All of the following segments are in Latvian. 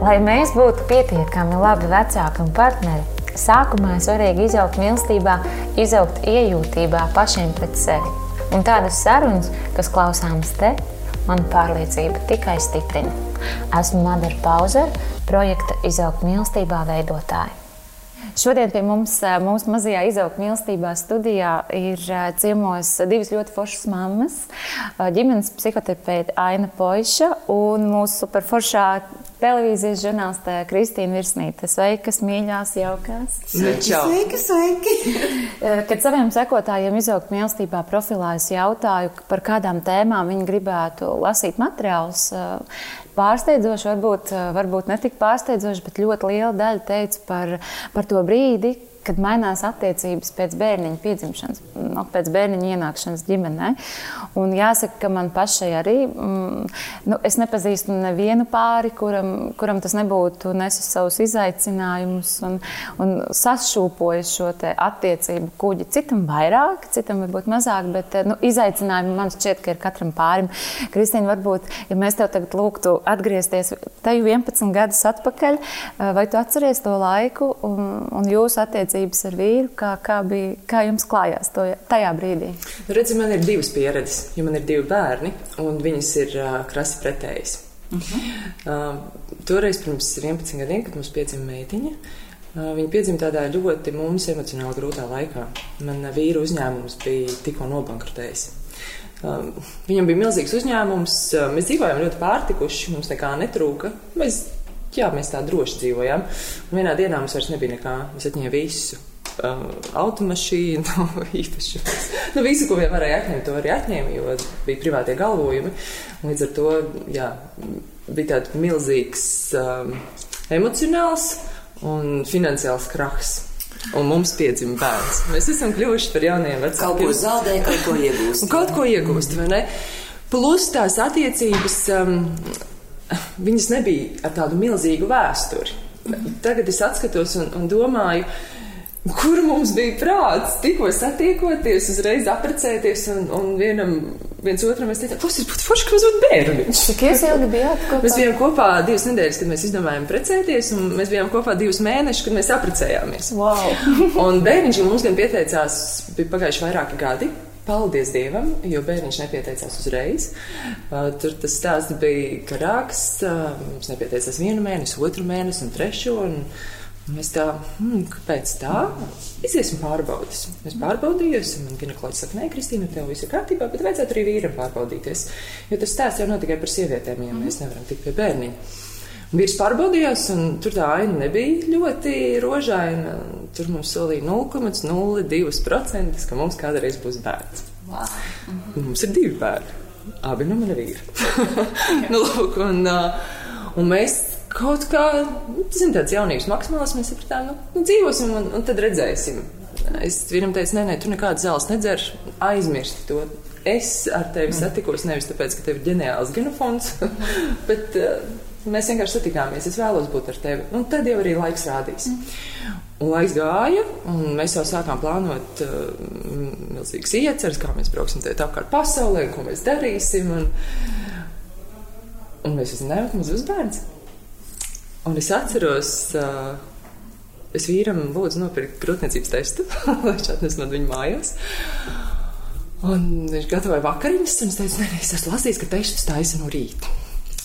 Lai mēs būtu pietiekami labi vecāki un partneri, sākumā svarīgi izaugt mīlestībā, izaugt iejūtībā pašiem pret sevi. Un tādas sarunas, kas klausāmas te, man pārliecība tikai stiprina. Esmu Madara Pauzera, projekta Izaugt mīlestībā veidotāja. Šodien pie mums, mūsu mazajā izaugt mīlestībā studijā, ir ciemos divas ļoti foršas mammas. Ģimenes psihoterapeite Aina Poiša un mūsu superforšā televīzijas žurnāliste Kristīna Virsnīte. Sveikas, mīļās, jaukās! Sveiki, sveiki! sveiki. Kad saviem sekotājiem izaugt mīlestībā profilā, es jautāju, par kādām tēmām viņi gribētu lasīt materiālus. Pārsteidzoši, varbūt, varbūt ne tik pārsteidzoši, bet ļoti liela daļa teica par, par to brīdi, kad mainās attiecības pēc bērniņa piedzimšanas, no, nu, pēc bērniņa ienākšanas ģimenē. Un jāsaka, ka man pašai arī, mm, nu, es nepazīstu nevienu pāri, kuram, kuram tas nebūtu nesis savus izaicinājumus un, un sašūpojis šo attiecību kuģi. Citam vairāk, citam varbūt mazāk, bet nu, izaicinājumi man šķiet, ka ir katram pārim. Kristīna, varbūt, ja mēs tev tagad lūgtu atgriezties teju 11 gadus atpakaļ, vai tu atceries to laiku un, un jūsu attiecības? Attiecības ar vīru, kā, kā, bija, kā jums klājās to, tajā brīdī? Nu, redzi, man ir divas pieredzes, jo man ir divi bērni, un viņas ir uh, krasi pretējas. Uh -huh. uh, toreiz, pirms 11 gadiem, kad mums piedzima meitiņa, uh, viņa piedzima tādā ļoti mums emocionāli grūtā laikā. Man uh, vīra uzņēmums bija tikko nobankrotējis. Um, viņam bija milzīgs uzņēmums, uh, mēs dzīvojām ļoti pārtikuši, mums nekā netrūka. Mēs jā, mēs tā droši dzīvojām. Un vienā dienā mums vairs nebija nekā. Mēs atņēmām visu. Uh, automašīnu, īpašumus. Nu, visu, ko vien varēja atņemt, to arī atņēma, jo bija privātie galvojumi. Līdz ar to jā, bija tāds milzīgs um, emocionāls un finansiāls krahs. Un mums piedzima bērns. Mēs esam kļuvuši par jauniem vecākiem. Kaut ko zaudēt, kaut ko iegūst. Kaut ko iegūst, vai ne? Plus tās attiecības. Um, viņas nebija ar tādu milzīgu vēsturi. Tagad es atskatos un, un domāju, kur mums bija prāts tikko satiekoties, uzreiz apprecēties un, un vienam. Viens otram mēs teicām, tas ir pat forši, ka mums būtu bērniņš. Cik ilgi bijāt kopā? Mēs bijām kopā divas nedēļas, kad mēs izdomājām precēties, un mēs bijām kopā divus mēnešus, kad mēs apprecējāmies. Wow. un bērniņš mums gan pieteicās, bija pagājuši vairāki gadi. Paldies Dievam, jo bērniņš nepieteicās uzreiz. Uh, tur tas stāsts bija karāks. Uh, mums nepieteicās vienu mēnesi, otru mēnesi un trešo. Un mēs tā, hmm, kāpēc tā? Iziesim pārbaudas. Mēs pārbaudījāmies, un man ginekoloģis saka, nē, Kristīna, tev viss ir kārtībā, bet vajadzētu arī vīram pārbaudīties. Jo tas stāsts jau nav tikai par sievietēm, ja mēs nevaram tikt pie bērniņa. Vīrs pārbaudījās, un tur tā aina nebija ļoti rožaina. Tur mums solīja 0,02%, ka mums kādreiz būs bērns. Wow. Mm -hmm. Mums ir divi bērni. Abi no mana vīra. nu, lūk, un, un mēs kaut kā, nu, ir tāds jaunības maksimāls, mēs sapratām, nu, nu dzīvosim un, un tad redzēsim. Es vienam teicu, nē, nē, tu nekādas zāles nedzer, aizmirsti to. Es ar tevi satikos nevis tāpēc, ka tev ir ģeniāls genofons, bet uh, Mēs vienkārši satikāmies. Es vēlos būt ar tevi. Un tad jau arī laiks rādīs. Mm. Un laiks gāja, un mēs jau sākām plānot uh, milzīgas ieceres, kā mēs brauksim te apkārt pasaulē, ko mēs darīsim. Un, un mēs uzzinājām, ka mums būs bērns. Un es atceros, uh, es vīram lūdzu nopirkt grūtniecības testu, lai viņš atnes man viņu mājās. Un viņš gatavoja vakariņas, un es teicu, nē, es esmu lasījis, ka testus taisa no rīta.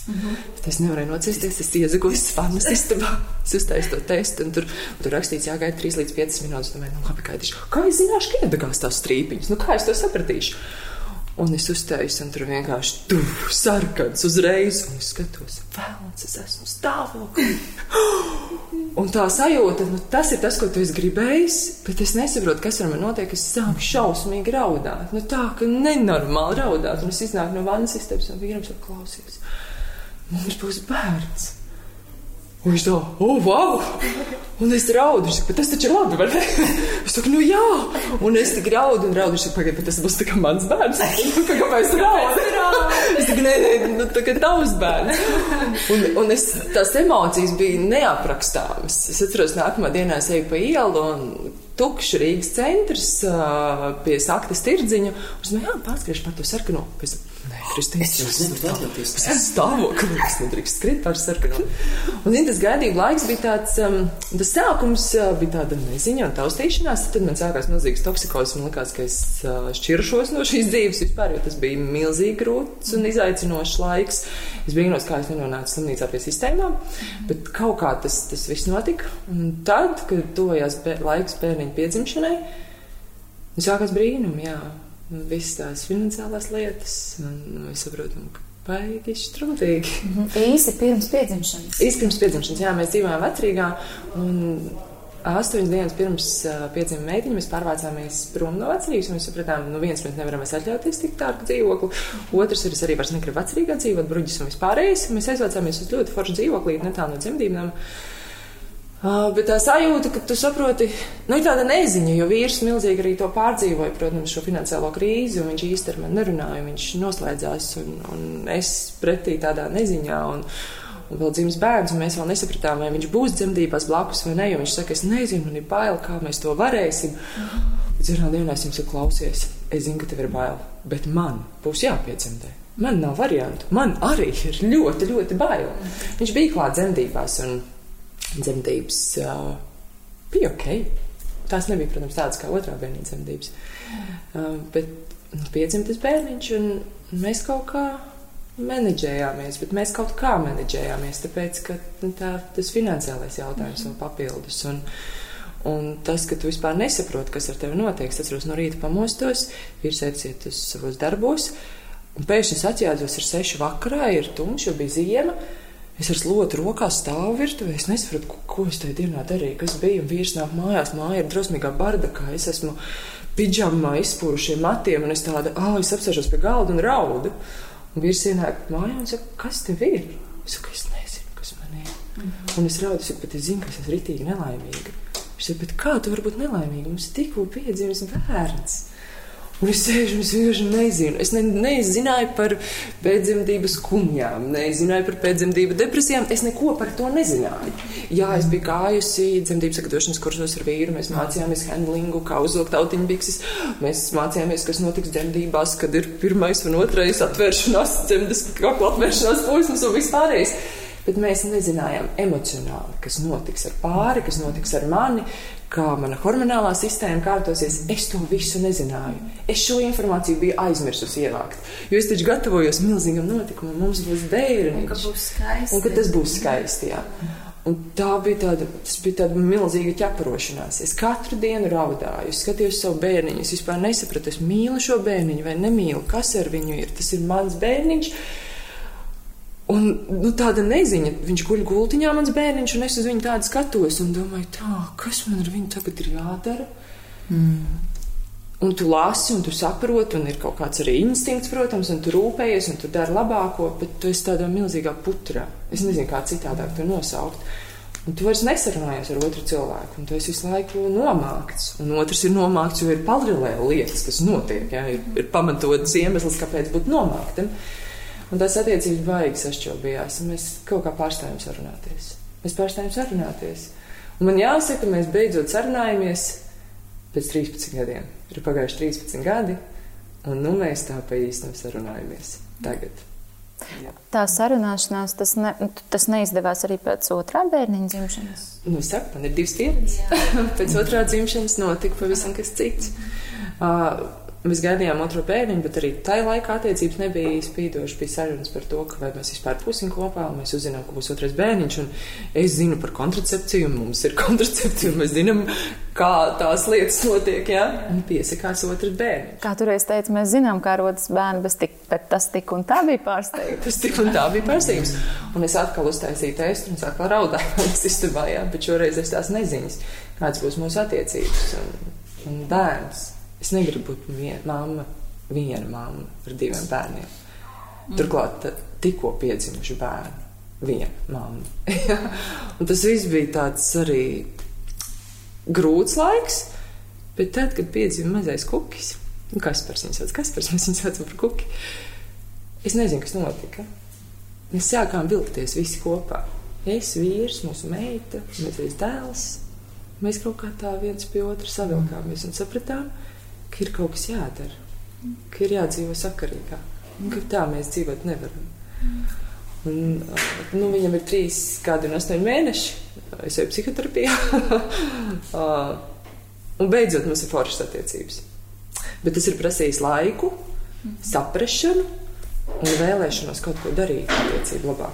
Mm -hmm. Es nevarēju nocīsties, es iezagoju fannas istabā, es uztaisu to testu, un tur, tur rakstīts, jāgaida 3 līdz 5 minūtes. Domāju, nu, labi, gaidīšu. Kā es zināšu, ka iedegās tās strīpiņas? Nu, kā es to sapratīšu? Un es uztaisu, un tur vienkārši tur sarkans uzreiz, un es skatos, vēlams, es esmu stāvoklī. un tā sajūta, nu, tas ir tas, ko tu esi gribējis, bet es nesaprotu, kas ar mani notiek. Es sāku šausmīgi raudāt. Nu, tā, ka nenormāli raudāt, un es iznāku no vannas istabas, un vīram saka, klausies mums būs bērns. Un viņš tā, oh, wow! Un es raudu, viņš saka, tas taču ir labi, vai ne? Es saku, nu jā! Un es tik raudu un raudu, viņš saka, pagaidi, bet tas būs tā kā mans bērns. Kāpēc raudu? Es saku, nē, nē, nu tā kā tavs bērns. Un, un es, tās emocijas bija neaprakstāmas. Es atceros, nākamā dienā es eju pa ielu un tukšs Rīgas centrs pie saktas tirdziņa. Un es domāju, jā, pārskriešu par to sarkano. Pēc, nē, Kristīna, Es jums nevaru atļauties. Tas stāvoklis, kas nedrīkst skriet pār sarkanu. Un zin, tas gaidību laiks bija tāds, um, tas sākums uh, bija tāda neziņa un taustīšanās. Tad man sākās milzīgs toksikos. Man likās, ka es uh, šķiršos no šīs dzīves vispār, jo tas bija milzīgi grūts un izaicinošs laiks. Es no kā es nenonācu slimnīcā pie sistēmām, bet kaut kā tas, tas viss notika. Un tad, kad tuvojās bē, laiks bērniņa piedzimšanai, sākās brīnumi, jā. Visas tās finansiālās lietas, un mēs saprotam, ka baigi strūtīgi. Īsi pirms piedzimšanas. Īsti pirms piedzimšanas, jā, mēs dzīvojām vecrīgā, un astoņas dienas pirms uh, piedzima meitiņa mēs pārvācāmies prom no vecrīgas, mēs sapratām, nu viens mēs nevaram atļauties tik tādu dzīvokli, otrs ir es arī vairs negribu vecrīgā dzīvot, bruģis un vispārējais, mēs aizvācāmies uz ļoti foršu dzīvoklī, netālu no dzemdībām. Uh, bet tā sajūta, ka tu saproti, nu, ir tāda neziņa, jo vīrs milzīgi arī to pārdzīvoja, protams, šo finansiālo krīzi, un viņš īsti ar mani nerunāja, viņš noslēdzās, un, un es pretī tādā neziņā. Un, Un vēl dzimis bērns, un mēs vēl nesapratām, vai viņš būs dzemdībās blakus vai nē. Viņš saka, es nezinu, man ir bail, kā mēs to varēsim. Bet vienā dienā es jums saku, klausies, es zinu, ka tev ir bail, bet man būs jāpiedzemdē. Man nav variantu. Man arī ir ļoti, ļoti bail. Viņš bija klāt dzemdībās, un dzemdības uh, bija ok. Tās nebija, protams, tādas kā otrā bērniņa dzemdības. Uh, bet nu, piedzimtas bērniņš, un mēs kaut kā menedžējāmies, bet mēs kaut kā menedžējāmies, tāpēc, ka nu, tā, tas finansiālais jautājums vēl papildus. Un, un tas, ka tu vispār nesaproti, kas ar tevi notiek, es atceros no rīta pamostos, vīrs aiziet uz savos darbos, un pēkšņi es atjēdzos, ir seši vakarā, ir tumšs, jo bija ziema. Es ar slotu rokā stāvu virtuvē, es nesaprotu, ko, ko es tajā dienā darīju, kas bija. Vīrs nāk mājās, māja ir drosmīgā bardakā, es esmu pidžamā izpūrušiem matiem, un es tādu, ah, es apsēžos pie galda un raudu. Un vīrs ienāk mājā un saka, kas tev ir? Es saku, es nezinu, kas man ir. Mm -hmm. Un es raudu, es saku, bet es zinu, ka es esmu ritīgi nelaimīga. Viņš saka, bet kā tu vari būt nelaimīga? Mums tikko piedzimis bērns. Un es sēžu es vienkārši nezinu. Es ne, nezināju par pēcdzemdības skumjām, nezināju par pēcdzemdību depresijām. Es neko par to nezināju. Jā, es biju gājusi dzemdības sagatavošanas kursos ar vīru. Mēs mācījāmies handlingu, kā uzvilkt autiņu bikses. Mēs mācījāmies, kas notiks dzemdībās, kad ir pirmais un otrais atvēršanās, dzemdas kakla atvēršanās posms un vispārējais. Bet mēs nezinājām emocionāli, kas notiks ar pāri, kas notiks ar mani, kā mana hormonālā sistēma kārtosies. Es to visu nezināju. Es šo informāciju biju aizmirsusi ievākt. Jo es taču gatavojos milzīgam notikumam, mums būs bērni. Un ka būs skaisti. Un ka tas būs skaisti. Jā. Un tā bija tāda, bija tāda milzīga ķeparošanās. Es katru dienu raudāju, skatījos savu bērniņu. Es vispār nesapratu, es mīlu šo bērniņu vai nemīlu. Kas ar viņu ir? Tas ir mans bērniņš. Un nu, tāda neziņa, viņš guļ gultiņā, mans bērniņš, un es uz viņu tādu skatos un domāju, tā, kas man ar viņu tagad ir jādara? Mm. Un tu lasi, un tu saproti, un ir kaut kāds arī instinkts, protams, un tu rūpējies, un tu dari labāko, bet tu esi tādā milzīgā putrā. Es nezinu, kā citādāk to nosaukt. Un tu vairs nesarunājies ar otru cilvēku, un tu esi visu laiku nomākts. Un otrs ir nomākts, jo ir paralēli lietas, kas notiek. Ja? Ir, ir pamatots iemesls, kāpēc būt nomāktam. Un tās attiecības baigas sašķelbījās, un mēs kaut kā pārstājām sarunāties. Mēs pārstājām sarunāties. Un man jāsaka, mēs beidzot sarunājamies pēc 13 gadiem. Ir pagājuši 13 gadi, un nu mēs tā pa īstam sarunājamies tagad. Jā. Tā sarunāšanās, tas, ne, tas neizdevās arī pēc otrā bērniņa dzimšanas. Nu, es saku, man ir divas pieredzes. pēc otrā dzimšanas notika pavisam kas cits. Uh, Mēs gaidījām otro bērniņu, bet arī tajā laikā attiecības nebija spīdošas. Bija sarunas par to, vai mēs vispār būsim kopā, un mēs uzzinām, ka būs otrais bērniņš. Es zinu par kontracepciju, un mums ir kontracepcija, un mēs zinām, kā tās lietas notiek. Ja? Un piesakās otrs bērns. Kā toreiz teica, mēs zinām, kā rodas bērni, bet, tik, bet tas tik un tā bija pārsteigums. tas tik un tā bija pārsteigums. Un es atkal uztaisīju testu, un es atkal raudāju sistēmā, ja? bet šoreiz es tās neziņas, kādas būs mūsu attiecības un, un bērns. Es negribu būt viena mamma, viena mamma ar diviem bērniem. Mm. Turklāt tikko piedzimuši bērni, viena mamma. tas viss bija tāds arī grūts laiks, bet tad, kad piedzima mazais kukis, nu, kas par viņu sauc, kas par viņu sauc par kuki, es nezinu, kas notika. Mēs sākām vilkties visi kopā. Es, vīrs, mūsu meita, mazais dēls. Mēs kaut kā tā viens pie otra savilkāmies un sapratām, ka ir kaut kas jādara, ka ir jādzīvo sakarīgāk. ka tā mēs dzīvot nevaram. Un, nu, viņam ir trīs gadi un astoņi mēneši. Es eju psihoterapijā. un beidzot mums ir foršas attiecības. Bet tas ir prasījis laiku, saprāšanu un vēlēšanos kaut ko darīt attiecību labā.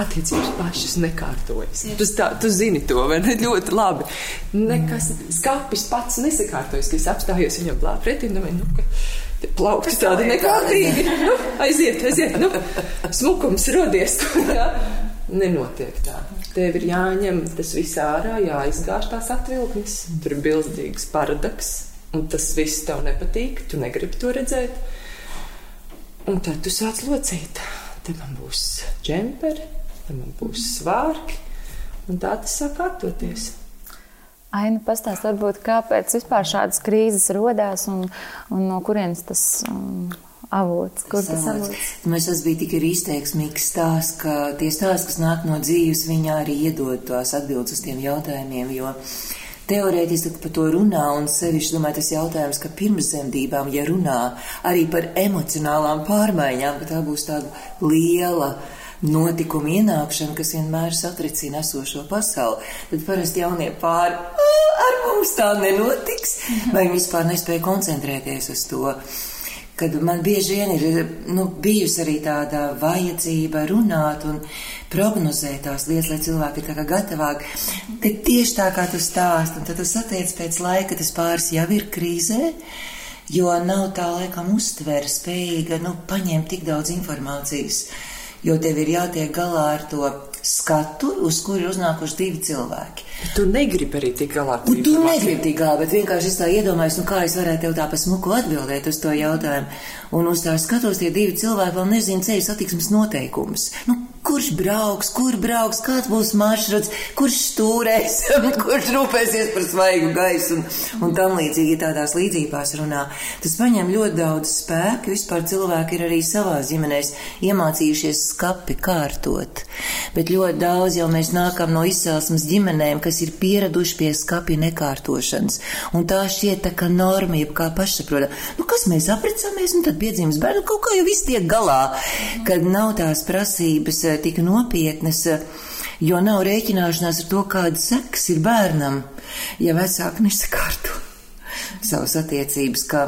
Attiecības pašas nekārtojas. Tu, tā, tu zini to, vai ne? Ļoti labi. Nekas skāpis pats nesakārtojas, ka es apstājos viņam blā pretī un domāju, nu, ka plaukti tādi nekārtīgi. Nu, aiziet, aiziet, nu, smukums rodies. Jā. Nenotiek tā. Tev ir jāņem tas viss ārā, jāizgāž tās atvilknes. Tur ir bilzīgs paradaks, un tas viss tev nepatīk, tu negribi to redzēt. Un tad tu sāc locīt. Te man būs džemperi, te man būs svārki, un tā tas sāk attoties. Aina pastāst, varbūt, kāpēc vispār šādas krīzes rodās un, un no kurienes tas um, avots, kur tas avots? Mēs tas bija tik arī izteiksmīgs stāsts, ka tie stāsti, kas nāk no dzīves, viņa arī iedod tās atbildes uz tiem jautājumiem, jo Teorētiski par to runā, un sevišķi domāju, tas jautājums, ka pirmszemdībām, ja runā arī par emocionālām pārmaiņām, ka tā būs tāda liela notikuma ienākšana, kas vienmēr satricina esošo pasauli, tad parasti jaunie pāri ar mums tā nenotiks, vai viņi vispār nespēja koncentrēties uz to kad man bieži vien ir nu, bijusi arī tāda vajadzība runāt un prognozēt tās lietas, lai cilvēki ir kā gatavāki. Tad tieši tā kā tu stāst, un tad tu satiec pēc laika, tas pāris jau ir krīzē, jo nav tā laikam uztvere spējīga, nu, paņemt tik daudz informācijas, jo tev ir jātiek galā ar to skatu, uz kuru ir uznākuši divi cilvēki. Tu negribi arī tik galā to. Tu negribi tik galā, bet vienkārši es tā iedomājos, nu kā es varētu tev tā pa smuku atbildēt uz to jautājumu. Un uz tā skatos, tie divi cilvēki vēl nezina ceļu satiksmes noteikumus. Nu, kurš brauks, kur brauks, kāds būs maršruts, kurš stūrēs, kurš rūpēsies par svaigu gaisu un, un tam līdzīgi tādās līdzībās runā. Tas paņem ļoti daudz spēku, vispār cilvēki ir arī savās ģimenēs iemācījušies skapi kārtot, bet ļoti daudz jau mēs nākam no izcelsmes ģimenēm, kas ir pieraduši pie skapi nekārtošanas, un tā šķiet tā kā norma, jeb kā pašsaprota. Nu, kas mēs apprecāmies, un tad piedzimst bērnu, kaut kā jau viss tiek galā, kad nav tās prasības tik nopietnas, jo nav rēķināšanās ar to, kādas sekas ir bērnam, ja vecāki nesakārto savas attiecības, ka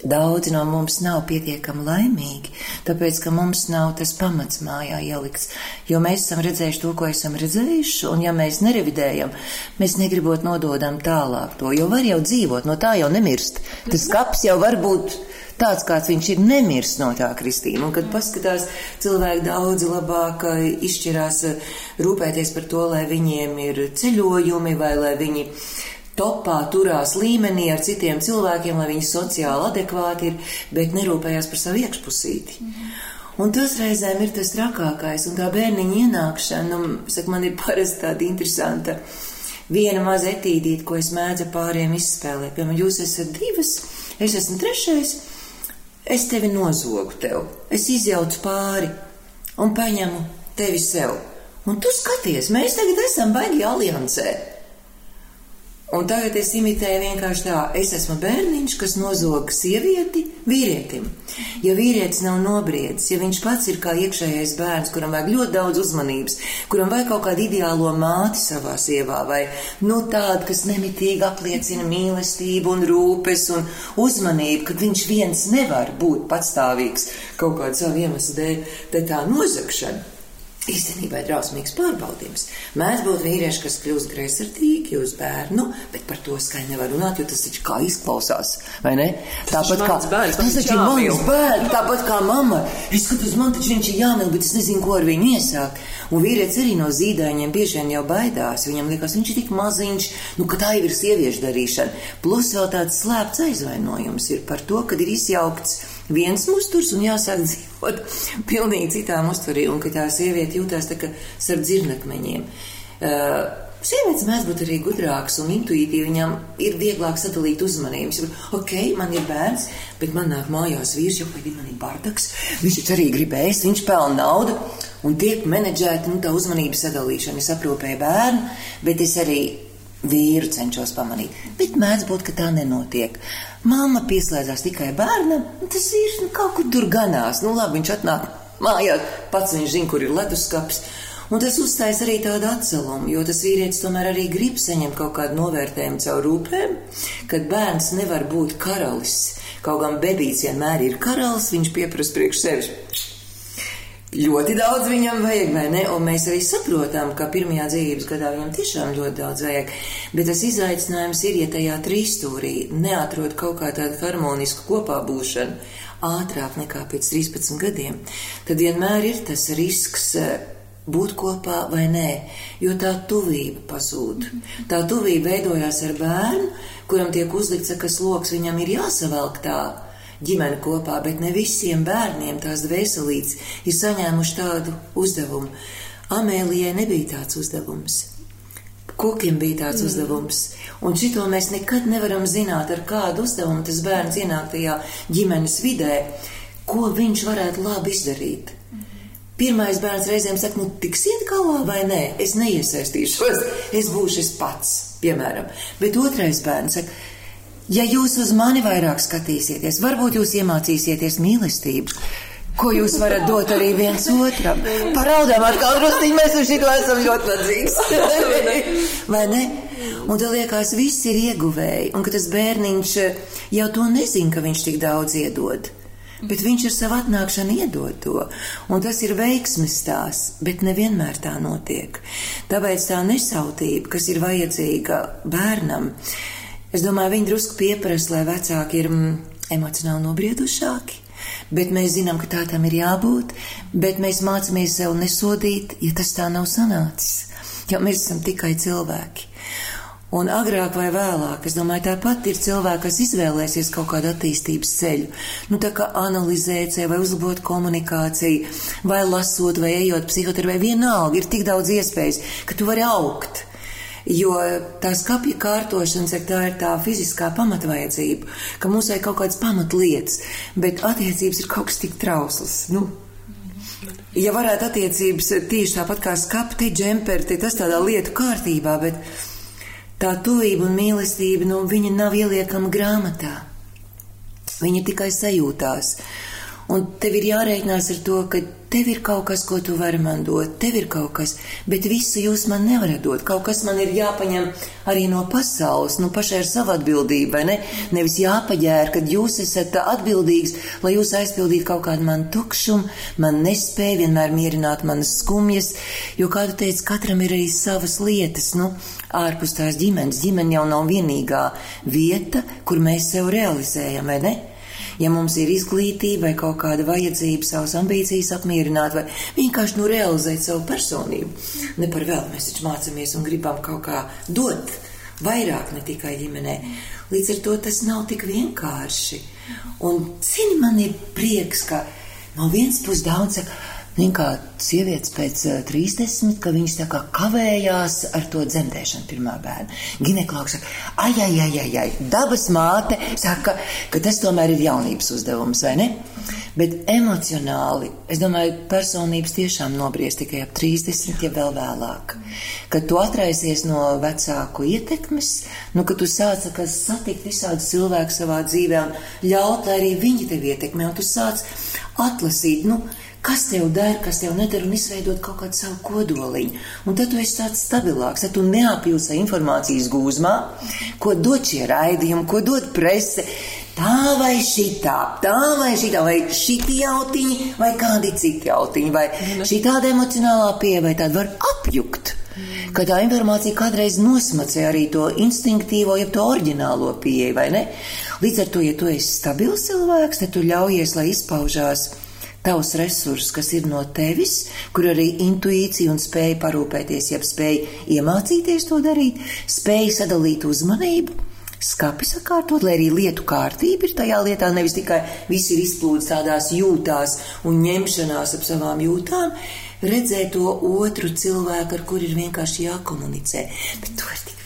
Daudzi no mums nav pietiekami laimīgi, tāpēc, ka mums nav tas pamats mājā ielikts, jo mēs esam redzējuši to, ko esam redzējuši, un ja mēs nerevidējam, mēs negribot nododam tālāk to, jo var jau dzīvot, no tā jau nemirst. Tas kaps jau var būt tāds, kāds viņš ir, nemirs no tā kristīna. Un, kad paskatās, cilvēki daudz labāk eh, izšķirās eh, rūpēties par to, lai viņiem ir ceļojumi vai lai viņi topā turās līmenī ar citiem cilvēkiem, lai viņi sociāli adekvāti ir, bet nerūpējās par savu iekšpusīti. Mhm. Un tas reizēm ir tas trakākais, un tā bērniņa ienākšana, nu, saka, man ir parasti tāda interesanta viena maza etīdīte, ko es mēdzu pāriem izspēlēt. Piemēram, jūs esat divas, es esmu trešais, es tevi nozogu tev, es izjaucu pāri un paņemu tevi sev. Un tu skaties, mēs tagad esam baigi aliansē. Un tagad es imitēju vienkārši tā, es esmu bērniņš, kas nozog sievieti vīrietim. Ja vīrietis nav nobriedis, ja viņš pats ir kā iekšējais bērns, kuram vajag ļoti daudz uzmanības, kuram vajag kaut kādu ideālo māti savā sievā, vai nu tādu, kas nemitīgi apliecina mīlestību un rūpes un uzmanību, kad viņš viens nevar būt patstāvīgs kaut kādu savu iemeslu dēļ, tad tā nozagšana Īstenībā ir drausmīgs pārbaudījums. Mēdz būt vīrieši, kas kļūst greizsirdīgi uz bērnu, bet par to skaļi nevar runāt, jo tas taču kā izklausās, vai ne? Tāpat kā bērns, tas taču ir mans bērns, tāpat kā mamma. Es skatos, man taču viņš ir jāmīl, bet es nezinu, ko ar viņu iesākt. Un vīrietis arī no zīdaiņiem bieži vien jau baidās. Viņam liekas, viņš ir tik maziņš, nu, ka tā jau ir sieviešu darīšana. Plus vēl tāds slēpts aizvainojums ir par to, kad ir izjaukts viens musturs un jāsāk dzīvot pilnīgi citām uzturī, un ka tā sieviete jūtās tā kā starp dzirnakmeņiem. Uh, Sievietes mēdz būt arī gudrākas un intuitīvi. Viņām ir vieglāk sadalīt uzmanības. Ok, man ir bērns, bet man nāk mājās vīrs, jau pēc man ir bardaks. Viņš taču arī gribēs, viņš pelna naudu un tiek menedžēta nu, tā uzmanības sadalīšana. Es aprūpēju bērnu, bet es arī vīru cenšos pamanīt, bet mēdz būt, ka tā nenotiek. Māma pieslēdzās tikai bērnam, un tas vīrs nu, kaut kur tur ganās. Nu, labi, viņš atnāk mājās, pats viņš zina, kur ir leduskapis. Un tas uzstājas arī tādu atcelumu, jo tas vīrietis tomēr arī grib saņemt kaut kādu novērtējumu caur rūpēm, kad bērns nevar būt karalis. Kaut gan bebīts vienmēr ir karalis, viņš pieprasa priekš sevis ļoti daudz viņam vajag, vai ne? Un mēs arī saprotam, ka pirmajā dzīves gadā viņam tiešām ļoti daudz vajag. Bet tas izaicinājums ir, ja tajā trīsstūrī neatrod kaut kā tādu harmonisku kopā būšanu ātrāk nekā pēc 13 gadiem, tad vienmēr ir tas risks eh, būt kopā vai nē, jo tā tuvība pazūd. Tā tuvība veidojās ar bērnu, kuram tiek uzlikts, ka sloks viņam ir jāsavelk tā ģimene kopā, bet ne visiem bērniem tās dvēselītes ir saņēmuši tādu uzdevumu. Amēlijai nebija tāds uzdevums. Kokiem bija tāds mm. uzdevums, un šito mēs nekad nevaram zināt, ar kādu uzdevumu tas bērns ienāk tajā ģimenes vidē, ko viņš varētu labi izdarīt. Pirmais bērns reizēm saka, nu, tiksiet galā vai nē, es neiesaistīšos, es būšu es pats, piemēram. Bet otrais bērns saka, Ja jūs uz mani vairāk skatīsieties, varbūt jūs iemācīsieties mīlestību. Ko jūs varat dot arī viens otram? Paraudām atkal drusciņi, mēs uz šito esam ļoti ladzīgs. Vai ne? Un tad liekas, viss ir ieguvēji, un ka tas bērniņš jau to nezin, ka viņš tik daudz iedod. Bet viņš ar savu atnākšanu iedod to, un tas ir veiksmes stāsts, bet nevienmēr tā notiek. Tāpēc tā nesautība, kas ir vajadzīga bērnam, Es domāju, viņi drusku pieprasa, lai vecāki ir mm, emocionāli nobriedušāki. Bet mēs zinām, ka tā tam ir jābūt, bet mēs mācāmies sev nesodīt, ja tas tā nav sanācis. Jo mēs esam tikai cilvēki. Un agrāk vai vēlāk, es domāju, tāpat ir cilvēki, kas izvēlēsies kaut kādu attīstības ceļu. Nu, tā kā analizēt vai uzlabot komunikāciju, vai lasot, vai ejot psihoterapijā, vienalga ir tik daudz iespējas, ka tu vari augt. Jo tā skapja kārtošana, cik tā ir tā fiziskā pamatvajadzība, ka mums vajag kaut kādas pamatlietas, bet attiecības ir kaut kas tik trausls. Nu, ja varētu attiecības tieši tāpat kā skapti, džemperi, tas tādā lietu kārtībā, bet tā tuvība un mīlestība, nu, viņa nav ieliekama grāmatā. Viņa tikai sajūtās. Un tev ir jārēķinās ar to, ka tev ir kaut kas, ko tu vari man dot, tev ir kaut kas, bet visu jūs man nevarat dot. Kaut kas man ir jāpaņem arī no pasaules, nu pašai ar savu atbildību, vai ne? Nevis jāpaģēr, kad jūs esat atbildīgs, lai jūs aizpildītu kaut kādu man tukšumu, man nespēju vienmēr mierināt manas skumjas, jo, kā tu teici, katram ir arī savas lietas, nu, ārpus tās ģimenes. Ģimene jau nav vienīgā vieta, kur mēs sev realizējam, vai ne? Ja mums ir izglītība vai kaut kāda vajadzība savas ambīcijas apmierināt vai vienkārši nu realizēt savu personību. Ne par vēl mēs taču mācāmies un gribam kaut kā dot vairāk ne tikai ģimenē. Līdz ar to tas nav tik vienkārši. Un, zini, man ir prieks, ka no vienas puses daudz saka, Viņa kā sievietes pēc 30, eh, ka viņas tā kā kavējās ar to dzemdēšanu pirmā bērna. Ginekolāgs saka, ai, ai, ai, ai, ai, dabas māte saka, ka tas tomēr ir jaunības uzdevums, vai ne? Bet emocionāli, es domāju, personības tiešām nobriest tikai ap 30, ja vēl vēlāk. Kad tu atraisies no vecāku ietekmes, nu, kad tu sāc satikt visādus cilvēkus savā dzīvē un ļaut, lai arī viņi tevi ietekmē, un tu sāc atlasīt, nu, kas tev der, kas tev neder, un izveidot kaut kādu savu kodoliņu. Un tad tu esi tāds stabilāks, tad tu neapjūsi informācijas gūzmā, ko dod šie raidījumi, ko dod prese. Tā vai šitā, tā vai šitā, vai šiti jautiņi, vai kādi citi jautiņi, vai šī tāda emocionālā pieeja, vai tāda var apjukt. Ka tā informācija kādreiz nosmacē arī to instinktīvo, jeb to oriģinālo pieeju, vai ne? Līdz ar to, ja tu esi stabils cilvēks, tad tu ļaujies, lai izpaužās tavs resurss, kas ir no tevis, kur arī intuīcija un spēja parūpēties, jeb spēja iemācīties to darīt, spēja sadalīt uzmanību, skapi sakārtot, lai arī lietu kārtība ir tajā lietā, nevis tikai viss ir izplūdes tādās jūtās un ņemšanās ap savām jūtām, redzēt to otru cilvēku, ar kur ir vienkārši jākomunicē. Bet to ir tik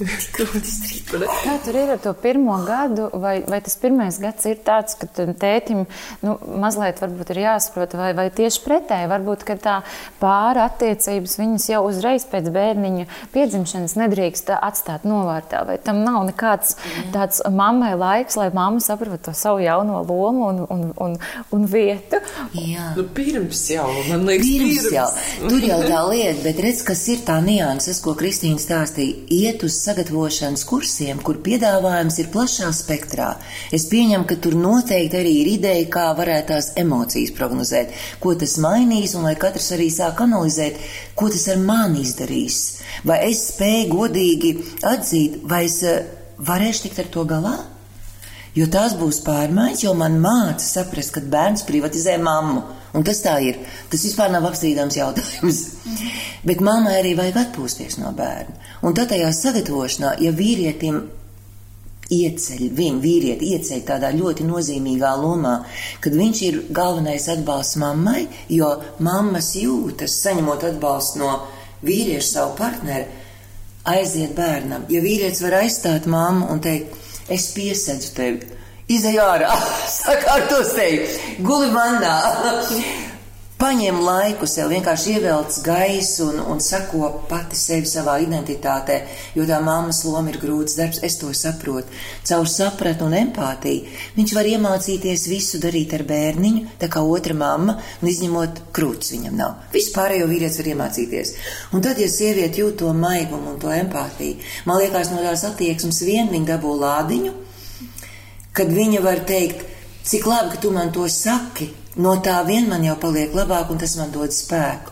viegli pateikt. Kā tur ir ar to pirmo gadu, vai, vai tas pirmais gads ir tāds, ka tētim nu, mazliet varbūt ir jāsaprot, vai, vai tieši pretēji, varbūt, tā pāra attiecības viņas jau uzreiz pēc bērniņa piedzimšanas nedrīkst atstāt novārtā, vai tam nav nekāds tāds mammai laiks, lai mamma saprastu to savu jauno lomu un, un, un, un vietu. Jā. Nu, pirms jau, man liekas, pirms, pirms jau. Tur jau tā lieta, bet redz, kas ir tā nianses, ko Kristīna stāstīja, iet uz sagatavošanas kursiem, kur piedāvājums ir plašā spektrā. Es pieņemu, ka tur noteikti arī ir ideja, kā varētu tās emocijas prognozēt, ko tas mainīs, un lai katrs arī sāk analizēt, ko tas ar mani izdarīs. Vai es spēju godīgi atzīt, vai es eh, varēšu tikt ar to galā? Jo tās būs pārmaiņas, jo man māca saprast, ka bērns privatizē mammu. Un tas tā ir. Tas vispār nav apstrīdams jautājums. Bet mammai arī vajag atpūsties no bērna. Un tad tajā sagatavošanā, ja vīrietim ieceļ, viņu vīrieti ieceļ tādā ļoti nozīmīgā lomā, kad viņš ir galvenais atbalsts mammai, jo mammas jūtas, saņemot atbalstu no vīrieša savu partneri, aiziet bērnam. Ja vīrietis var aizstāt mammu un teikt, es piesedzu tevi, Izej ārā, sakārtos tevi, guli vannā. Paņem laiku sev, vienkārši ievelc gaisu un, un sako pati sevi savā identitātē, jo tā mammas loma ir grūts darbs, es to saprotu. Caur sapratu un empātiju viņš var iemācīties visu darīt ar bērniņu, tā kā otra mamma, un izņemot krūts viņam nav. Vispārējo vīrietis var iemācīties. Un tad, ja sieviete jūt to maigumu un to empātiju, man liekas, no tās attieksmes vien viņa dabū lādiņu, kad viņa var teikt, cik labi, ka tu man to saki. No tā vien man jau paliek labāk, un tas man dod spēku.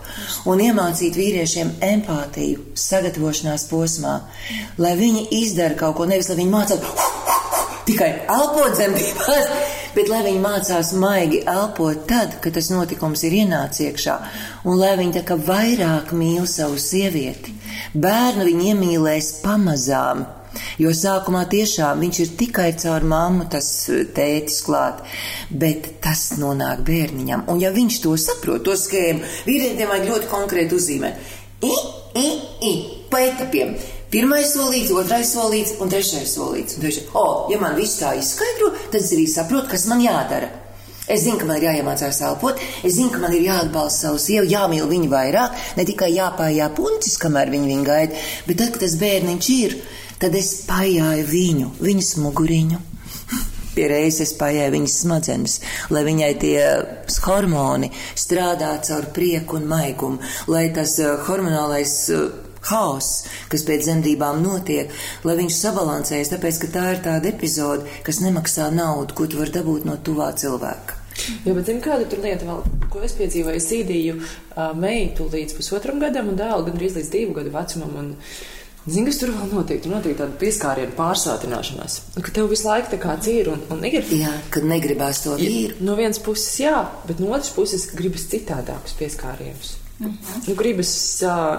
Un iemācīt vīriešiem empātiju, sagatavošanās posmā, lai viņi izdara kaut ko, nevis lai viņi mācās tikai elpot dzemdībās, bet lai viņi mācās maigi elpot tad, kad tas notikums ir ienācis iekšā, un lai viņi tā kā vairāk mīl savu sievieti. Bērnu viņi iemīlēs pamazām Jo sākumā tiešām viņš ir tikai caur mammu, tas eh, tētis klāt, bet tas nonāk bērniņam. Un ja viņš to saprot, to skēmu, vīrieniem vajag ļoti konkrēti uzzīmēt. I, i, i, pa etapiem. Pirmais solīts, otrais solīts un trešais solīts. Un trešais. O, ja man viss tā izskaidro, tad es arī saprotu, kas man jādara. Es zinu, ka man ir jāiemācās elpot, es zinu, ka man ir jāatbalsta savu sievu, jāmīl viņu vairāk, ne tikai jāpājā puncis, kamēr viņi viņu gaida, bet tad, kad tas bērniņš ir, Tad es pajāju viņu, viņas muguriņu. Pie reizes es pajāju viņas smadzenes, lai viņai tie hormoni strādā caur prieku un maigumu, lai tas uh, hormonālais uh, haoss, kas pēc dzemdībām notiek, lai viņš sabalansējas, tāpēc, ka tā ir tāda epizode, kas nemaksā naudu, ko tu vari dabūt no tuvā cilvēka. Jā, bet zini, kāda tur lieta vēl, ko es piedzīvoju? Es īdīju uh, meitu līdz pusotram gadam un dēlu gandrīz līdz divu gadu vecumam. Un, Zini, kas tur vēl notiek? Tur notiek tāda pieskāriena pārsātināšanās. Ka tev visu laiku tā kā ir un, un ir. Jā, kad negribās to vīru. Ja, no vienas puses jā, bet no otras puses gribas citādākus pieskārienus. Mhm. nu, gribas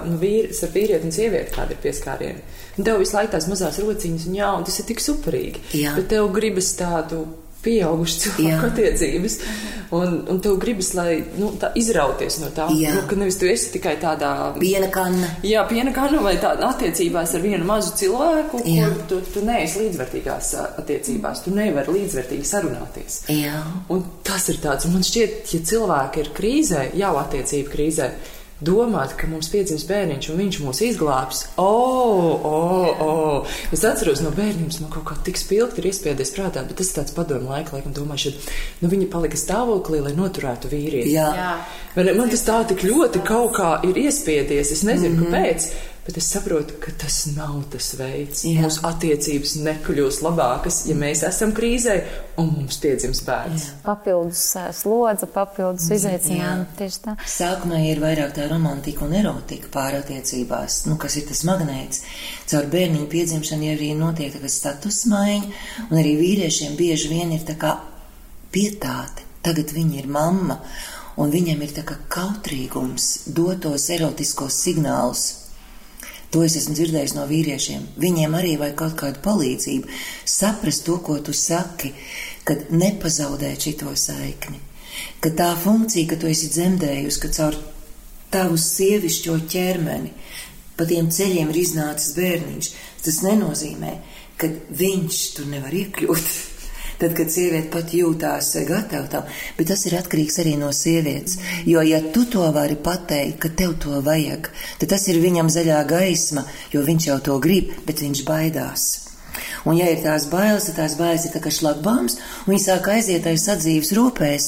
nu, vīrs ar vīrieti un sievieti, kāda ir pieskāriena. Tev visu laiku tās mazās rociņas, un jā, un tas ir tik superīgi. Jā. Bet tev gribas tādu pieaugušu cilvēku attiecības. Un, un tev gribas, lai nu, izrauties no tā. Jā. Nu, ka nevis tu esi tikai tādā piena kanna. Jā, piena kanna vai tādā attiecībās ar vienu mazu cilvēku, jā. kur tu, tu neesi līdzvērtīgās attiecībās. Tu nevari līdzvērtīgi sarunāties. Jā. Un tas ir tāds, man šķiet, ja cilvēki ir krīzē, jau attiecību krīzē domāt, ka mums piedzims bērniņš un viņš mūs izglābs. O, o, o! Es atceros no bērnības, man kaut kā tik spilgti ir iespiedies prātā, bet tas ir tāds padomu laika, laikam domāju, ka nu, viņa palika stāvoklī, lai noturētu vīrieti. Jā. Jā. Man, man tas tā tik ļoti kaut kā ir iespiedies, es nezinu, mm -hmm. kāpēc. Bet es saprotu, ka tas nav tas veids. Jā. Mūsu attiecības nekļūs labākas, ja mēs esam krīzē un mums piedzims bērns. Jā. Papildus slodze, papildus izaicinājumi. Tieši tā. Sākumā ir vairāk tā romantika un erotika pārattiecībās, nu, kas ir tas magnēts. Caur bērniņu piedzimšanu arī notiek tagad status maiņa, un arī vīriešiem bieži vien ir tā kā pietāte. Tagad viņa ir mamma, un viņam ir tā kā kautrīgums dotos erotiskos signālus To es esmu dzirdējis no vīriešiem. Viņiem arī vajag kaut kādu palīdzību, saprast to, ko tu saki, kad nepazaudēt šito saikni. Ka tā funkcija, ka tu esi dzemdējusi, ka caur tavu sievišķo ķermeni pa tiem ceļiem ir iznācis bērniņš. Tas nenozīmē, ka viņš tur nevar iekļūt. Tad, kad sieviete pat jūtās gatava tam, bet tas ir atkarīgs arī no sievietes. Jo, ja tu to vari pateikt, ka tev to vajag, tad tas ir viņam zaļā gaisma, jo viņš jau to grib, bet viņš baidās. Un, ja ir tās bailes, tad tās bailes ir tā kā šlagbāms, un viņi sāk aiziet aiz sadzīves rūpēs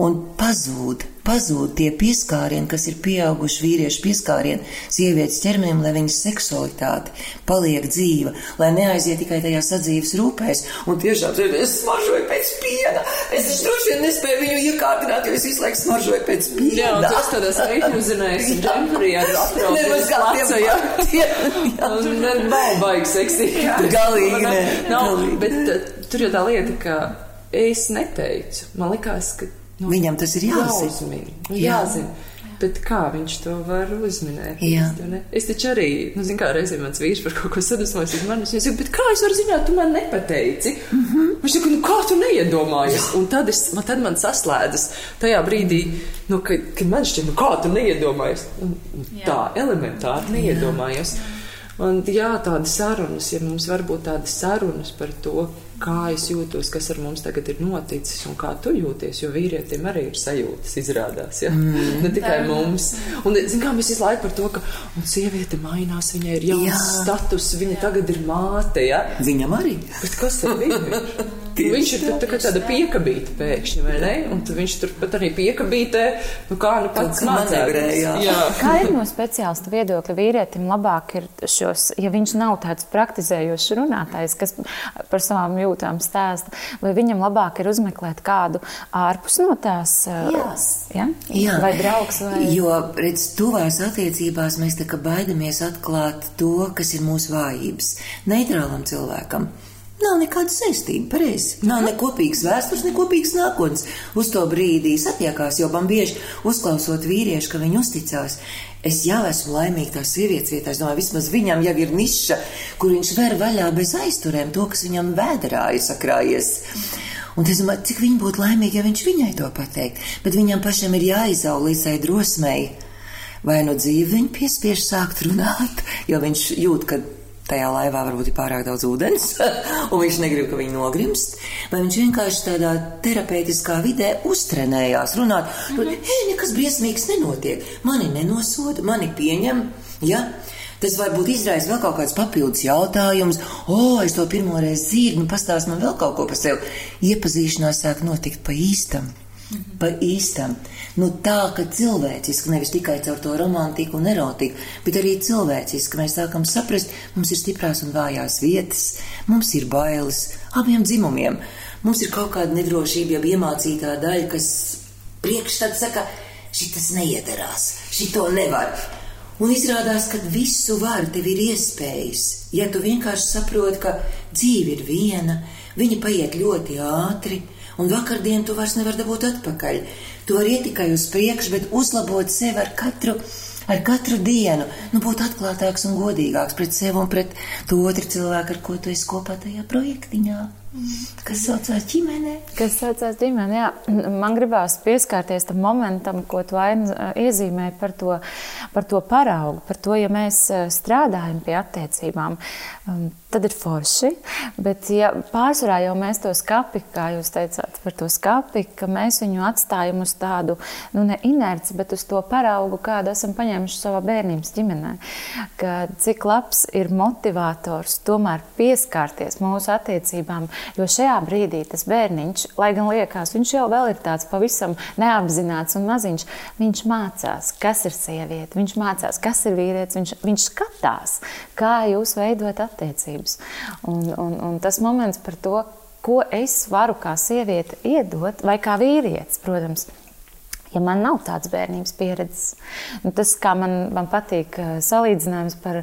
un pazūd pazūd tie pieskārieni, kas ir pieauguši vīriešu pieskārieni sievietes ķermenim, lai viņas seksualitāte paliek dzīva, lai neaiziet tikai tajā sadzīves rūpēs. Un tiešām es smaržoju pēc piena. Es droši vien nespēju viņu iekārtināt, jo es visu laiku smaržoju pēc piena. Jā, un tas tādās reiķuzinājās un džemperī ar apropu. Nemaz kā tiem, jā. jā. Nav baigi seksīgi. Galīgi ne. Nav, bet uh, tur jau tā lieta, ka es neteicu. Man likās, ka Nu, Viņam tas ir jāzina. Jāuzmin, nu, jāzina. Bet kā viņš to var uzminēt? Jā. Es, es taču arī, nu, zinu, kā reizē mans vīrs par kaut ko sadusmojas, un man viņš saka, bet kā es varu zināt, tu man nepateici? Mm -hmm. Viņš saka, nu, kā tu neiedomājies? Un tad, es, man, tad man saslēdzas tajā brīdī, nu, kad, kad man šķiet, nu, kā tu neiedomājies? Un, tā elementāri neiedomājies. Jā. Un, jā, tādas sarunas, ja mums var būt tādas sarunas par to, kā es jūtos, kas ar mums tagad ir noticis un kā tu jūties. Jo vīrietim arī ir sajūtas, izrādās. Ja? Mm. Ne tikai tā, mums. Un, zin, kā mēs visu laiku par to, ka sieviete mainās, viņai ir jauns jā. status, viņa jā. tagad ir māte. Ja? Viņam arī. Bet kas ar viņu ir? Viņš ir tā, tā tāda piekabīta pēkšņi, vai ne? Un viņš turpat arī piekabītē, nu kā nu pats mācēja. Kā ir no speciālista viedokļa vīrietim labāk ir šos, ja viņš nav tāds praktizējošs runātājs, kas par savām jūtām stāsta, vai viņam labāk ir uzmeklēt kādu ārpus no tās? Jās. Ja? Jā. Vai draugs? Vai... Jo, redz, tuvās attiecībās mēs tā kā baidamies atklāt to, kas ir mūsu vājības. Neitrālam cilvēkam Nav nekāda saistība, pareizi. Nav ne kopīgas vēstures, ne kopīgas nākotnes. Uz to brīdī satiekās, jo man bieži uzklausot vīriešu, ka viņi uzticās. Es jau esmu laimīga tās sievietes vietā. Es domāju, vismaz viņam jau ir niša, kur viņš ver vaļā bez aizturēm to, kas viņam vēderā ir sakrājies. Un es domāju, cik viņi būtu laimīgi, ja viņš viņai to pateikt. Bet viņam pašam ir jāizaug līdz tai drosmei. Vai nu dzīve viņu piespiež sākt runāt, jo viņš jūt, ka tajā laivā varbūt ir pārāk daudz ūdens, un viņš negrib, ka viņi nogrimst, vai viņš vienkārši tādā terapeitiskā vidē uztrenējās runāt, mm -hmm. hei, nekas briesmīgs nenotiek, mani nenosoda, mani pieņem, ja? Tas varbūt izraisa vēl kaut kāds papildus jautājums, o, es to pirmo reizi dzirdu, nu pastāst man vēl kaut ko par sevi. Iepazīšanās sāk notikt pa īstam pa īstam. Nu, tā, ka cilvēciski, nevis tikai caur to romantiku un erotiku, bet arī cilvēciski mēs sākam saprast, mums ir stiprās un vājās vietas, mums ir bailes abiem dzimumiem. Mums ir kaut kāda nedrošība, jau iemācītā daļa, kas priekšstats saka, šitas neiedarās, šito nevar. Un izrādās, ka visu var, tev ir iespējas. Ja tu vienkārši saproti, ka dzīve ir viena, viņa paiet ļoti ātri, un vakardienu tu vairs nevari dabūt atpakaļ. Vari iet tikai uz priekšu, bet uzlabot sevi ar katru, ar katru dienu, nu būt atklātāks un godīgāks pret sevi un pret to otru cilvēku, ar ko tu esi kopā tajā projektiņā. Kas saucās ģimenē? Kas saucās ģimenē, jā. Man gribās pieskārties tam momentam, ko tu aina iezīmē par to, par to paraugu, par to, ja mēs strādājam pie attiecībām, tad ir forši, bet ja pārsvarā jau mēs to skapi, kā jūs teicāt par to skapi, ka mēs viņu atstājam uz tādu, nu ne inerci, bet uz to paraugu, kādu esam paņēmuši savā bērnības ģimenē, ka cik labs ir motivators tomēr pieskārties mūsu attiecībām, Jo šajā brīdī tas bērniņš, lai gan liekas, viņš jau ir tāds pavisam neapzināts un maziņš, viņš mācās, kas ir sieviete, viņš mācās, kas ir vīrietis, viņš, viņš skatās, kā jūs veidot attiecības. Un, un, un tas moments par to, ko es varu kā sieviete iedot, vai kā vīrietis, protams ja man nav tādas bērnības pieredzes. Nu, tas, kā man, man patīk eh, salīdzinājums par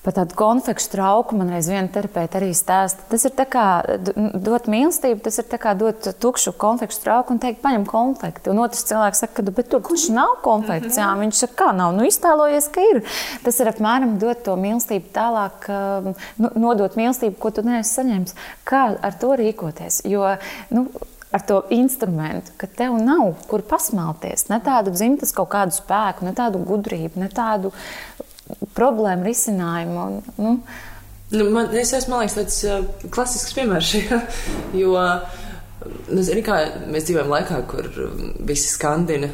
Par tādu konfekšu trauku man reiz viena terapeita arī stāsta. Tas ir kā dot mīlestību, tas ir kā dot tukšu konfekšu trauku un teikt, paņem konfekti. Un otrs cilvēks saka, bet tur kurš nav konfekts? Jā, viņš saka, kā nav, nu iztēlojies, ka ir. Tas ir apmēram dot to mīlestību tālāk, nu, nodot mīlestību, ko tu neesi saņēmis. Kā ar to rīkoties? Jo, nu, ar to instrumentu, ka tev nav kur pasmelties. Ne tādu dzimtas kaut kādu spēku, ne tādu gudrību, ne tādu problēmu risinājumu. Un, nu. Nu, man, es esmu, liekas, tāds uh, klasisks piemērs šajā, jo, nu, zini, kā mēs dzīvojam laikā, kur visi skandina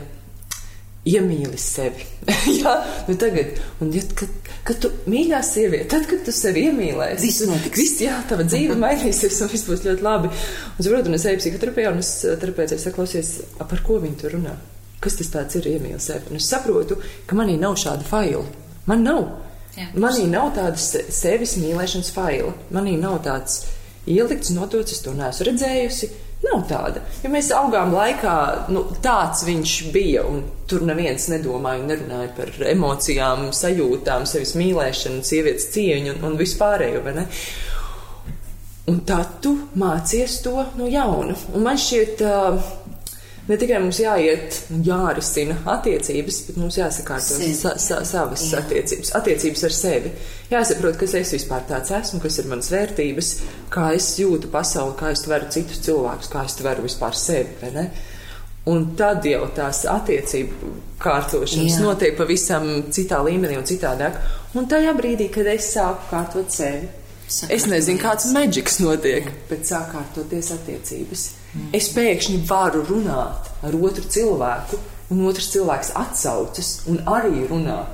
iemīli sevi. Jā, nu tagad, un ja, kad, kad tu mīļā sieviete, tad, kad tu sevi iemīlēsi, viss notiks. Viss, jā, tava dzīve mainīsies, un viss būs ļoti labi. Un, saprotu, un es eju psihoterapijā, un es terapēcēju saklausies, par ko viņi tur runā. Kas tas tāds ir iemīli sevi? Un es saprotu, ka manī nav šāda faila. Man nav. Jā, manī nav tādas sevis mīlēšanas faila. Manī nav tāds ielikts, notots, es to neesmu redzējusi. Nav tāda. Ja mēs augām laikā, nu, tāds viņš bija, un tur neviens nedomāja un nerunāja par emocijām, sajūtām, sevis mīlēšanu, sievietes cieņu un, un vispārējo. Un tad tu mācies to no jauna. Un man šķiet, uh, ne tikai mums jāiet un jārisina attiecības, bet mums jāsakārto sa, sa, savas Jā. attiecības, attiecības ar sevi. Jāsaprot, kas es vispār tāds esmu, kas ir manas vērtības, kā es jūtu pasauli, kā es tveru citus cilvēkus, kā es tveru vispār sevi. Un tad jau tās attiecību kārtošanas Jā. notiek pavisam citā līmenī un citādāk. Un tajā brīdī, kad es sāku kārtot sevi, Sakārtot. es nezinu, kāds maģiks notiek, bet sāk kārtoties attiecības. Es pēkšņi varu runāt ar otru cilvēku, un otrs cilvēks atsaucas un arī runā.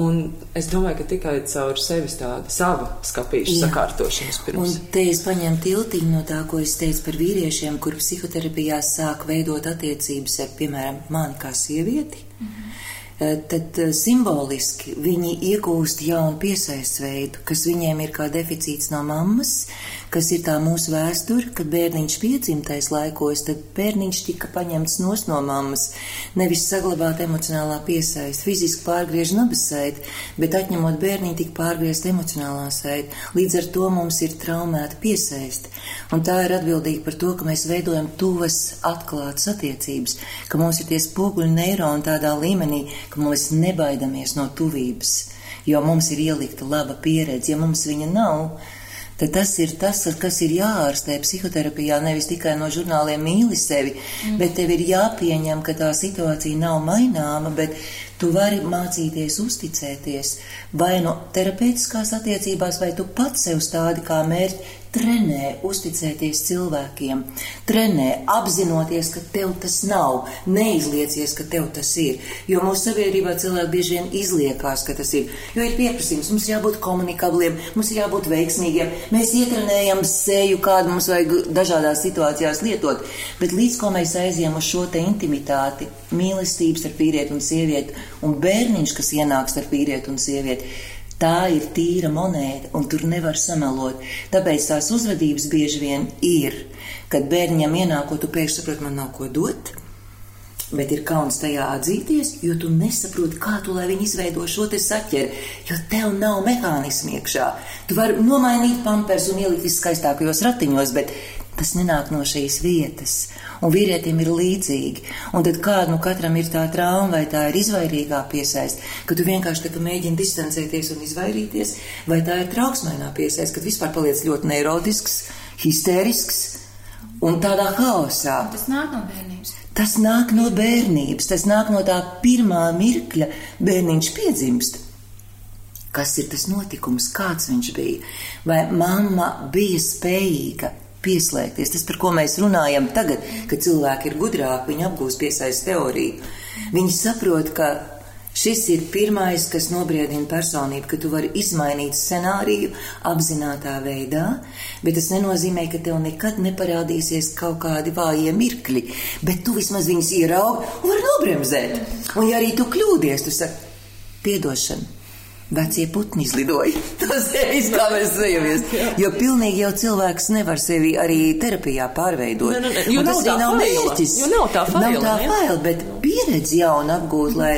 Un es domāju, ka tikai caur sevis tāda sava skāpīša sakārtošanas pirms. Un te es paņēmu tiltiņu no tā, ko es teicu par vīriešiem, kur psihoterapijā sāk veidot attiecības ar, piemēram, mani kā sievieti. Mm -hmm tad simboliski viņi iegūst jaunu piesaistes veidu, kas viņiem ir kā deficīts no mammas, kas ir tā mūsu vēsture, kad bērniņš piedzimtais laikos, tad bērniņš tika paņemts nos no mammas, nevis saglabāt emocionālā piesaist, fiziski pārgriež nabas saiti, bet atņemot bērniņu tika pārgriezt emocionālā saiti. Līdz ar to mums ir traumēta piesaiste, un tā ir atbildīga par to, ka mēs veidojam tuvas atklātas attiecības, ka mums ir tie spoguļi neironi tādā līmenī, ka mēs nebaidamies no tuvības, jo mums ir ielikta laba pieredze, ja mums viņa nav tad tas ir tas, kas ir jāārstē psihoterapijā, nevis tikai no žurnāliem mīli sevi, mm. bet tev ir jāpieņem, ka tā situācija nav maināma, bet tu vari mācīties uzticēties vai no terapeitiskās attiecībās, vai tu pats sev stādi kā mērķi Trenē uzticēties cilvēkiem, trenē apzinoties, ka tev tas nav, neizliecies, ka tev tas ir. Jo mūsu sabiedrībā cilvēki bieži vien izliekās, ka tas ir. Jo ir pieprasījums, mums jābūt komunikabliem, mums ir jābūt veiksmīgiem, mēs ietrenējam seju, kādu mums vajag dažādās situācijās lietot. Bet līdz ko mēs aizjām uz šo te intimitāti, mīlestības ar vīrieti un sievieti, un bērniņš, kas ienāks ar vīrieti un sievieti, Tā ir tīra monēta, un tur nevar samelot. Tāpēc tās uzvedības bieži vien ir, kad bērniņam ienākot, tu pēkšņi saproti, man nav ko dot. Bet ir kauns tajā atzīties, jo tu nesaproti, kā tu lai viņi izveido šo te saķeri, jo tev nav mehānismu iekšā. Tu vari nomainīt pampers un ielikt viskaistākajos ratiņos, bet tas nenāk no šīs vietas un vīrietim ir līdzīgi. Un tad kāda nu katram ir tā trauma, vai tā ir izvairīgā piesaist, ka tu vienkārši tā, mēģini distancēties un izvairīties, vai tā ir trauksmainā piesaist, kad vispār paliec ļoti neirotisks, histērisks un tādā haosā. Tas nāk no bērnības. Tas nāk no bērnības, tas nāk no tā pirmā mirkļa, bērniņš piedzimst. Kas ir tas notikums, kāds viņš bija? Vai mamma bija spējīga pieslēgties. Tas, par ko mēs runājam tagad, kad cilvēki ir gudrāki, viņi apgūst piesaistes teoriju. Viņi saprot, ka šis ir pirmais, kas nobriedina personību, ka tu vari izmainīt scenāriju apzinātā veidā, bet tas nenozīmē, ka tev nekad neparādīsies kaut kādi vājie mirkļi, bet tu vismaz viņus ieraugi un vari nobremzēt. Un ja arī tu kļūdies, tu saki, piedošana vecie putni izlidoja. Tas ir kā mēs zejamies. Jo pilnīgi jau cilvēks nevar sevi arī terapijā pārveidot. Ne, ne, ne, jo tas arī nav mērķis. Jo nav tā faila. Nav tā faila, bet pieredzi jaunu apgūt, lai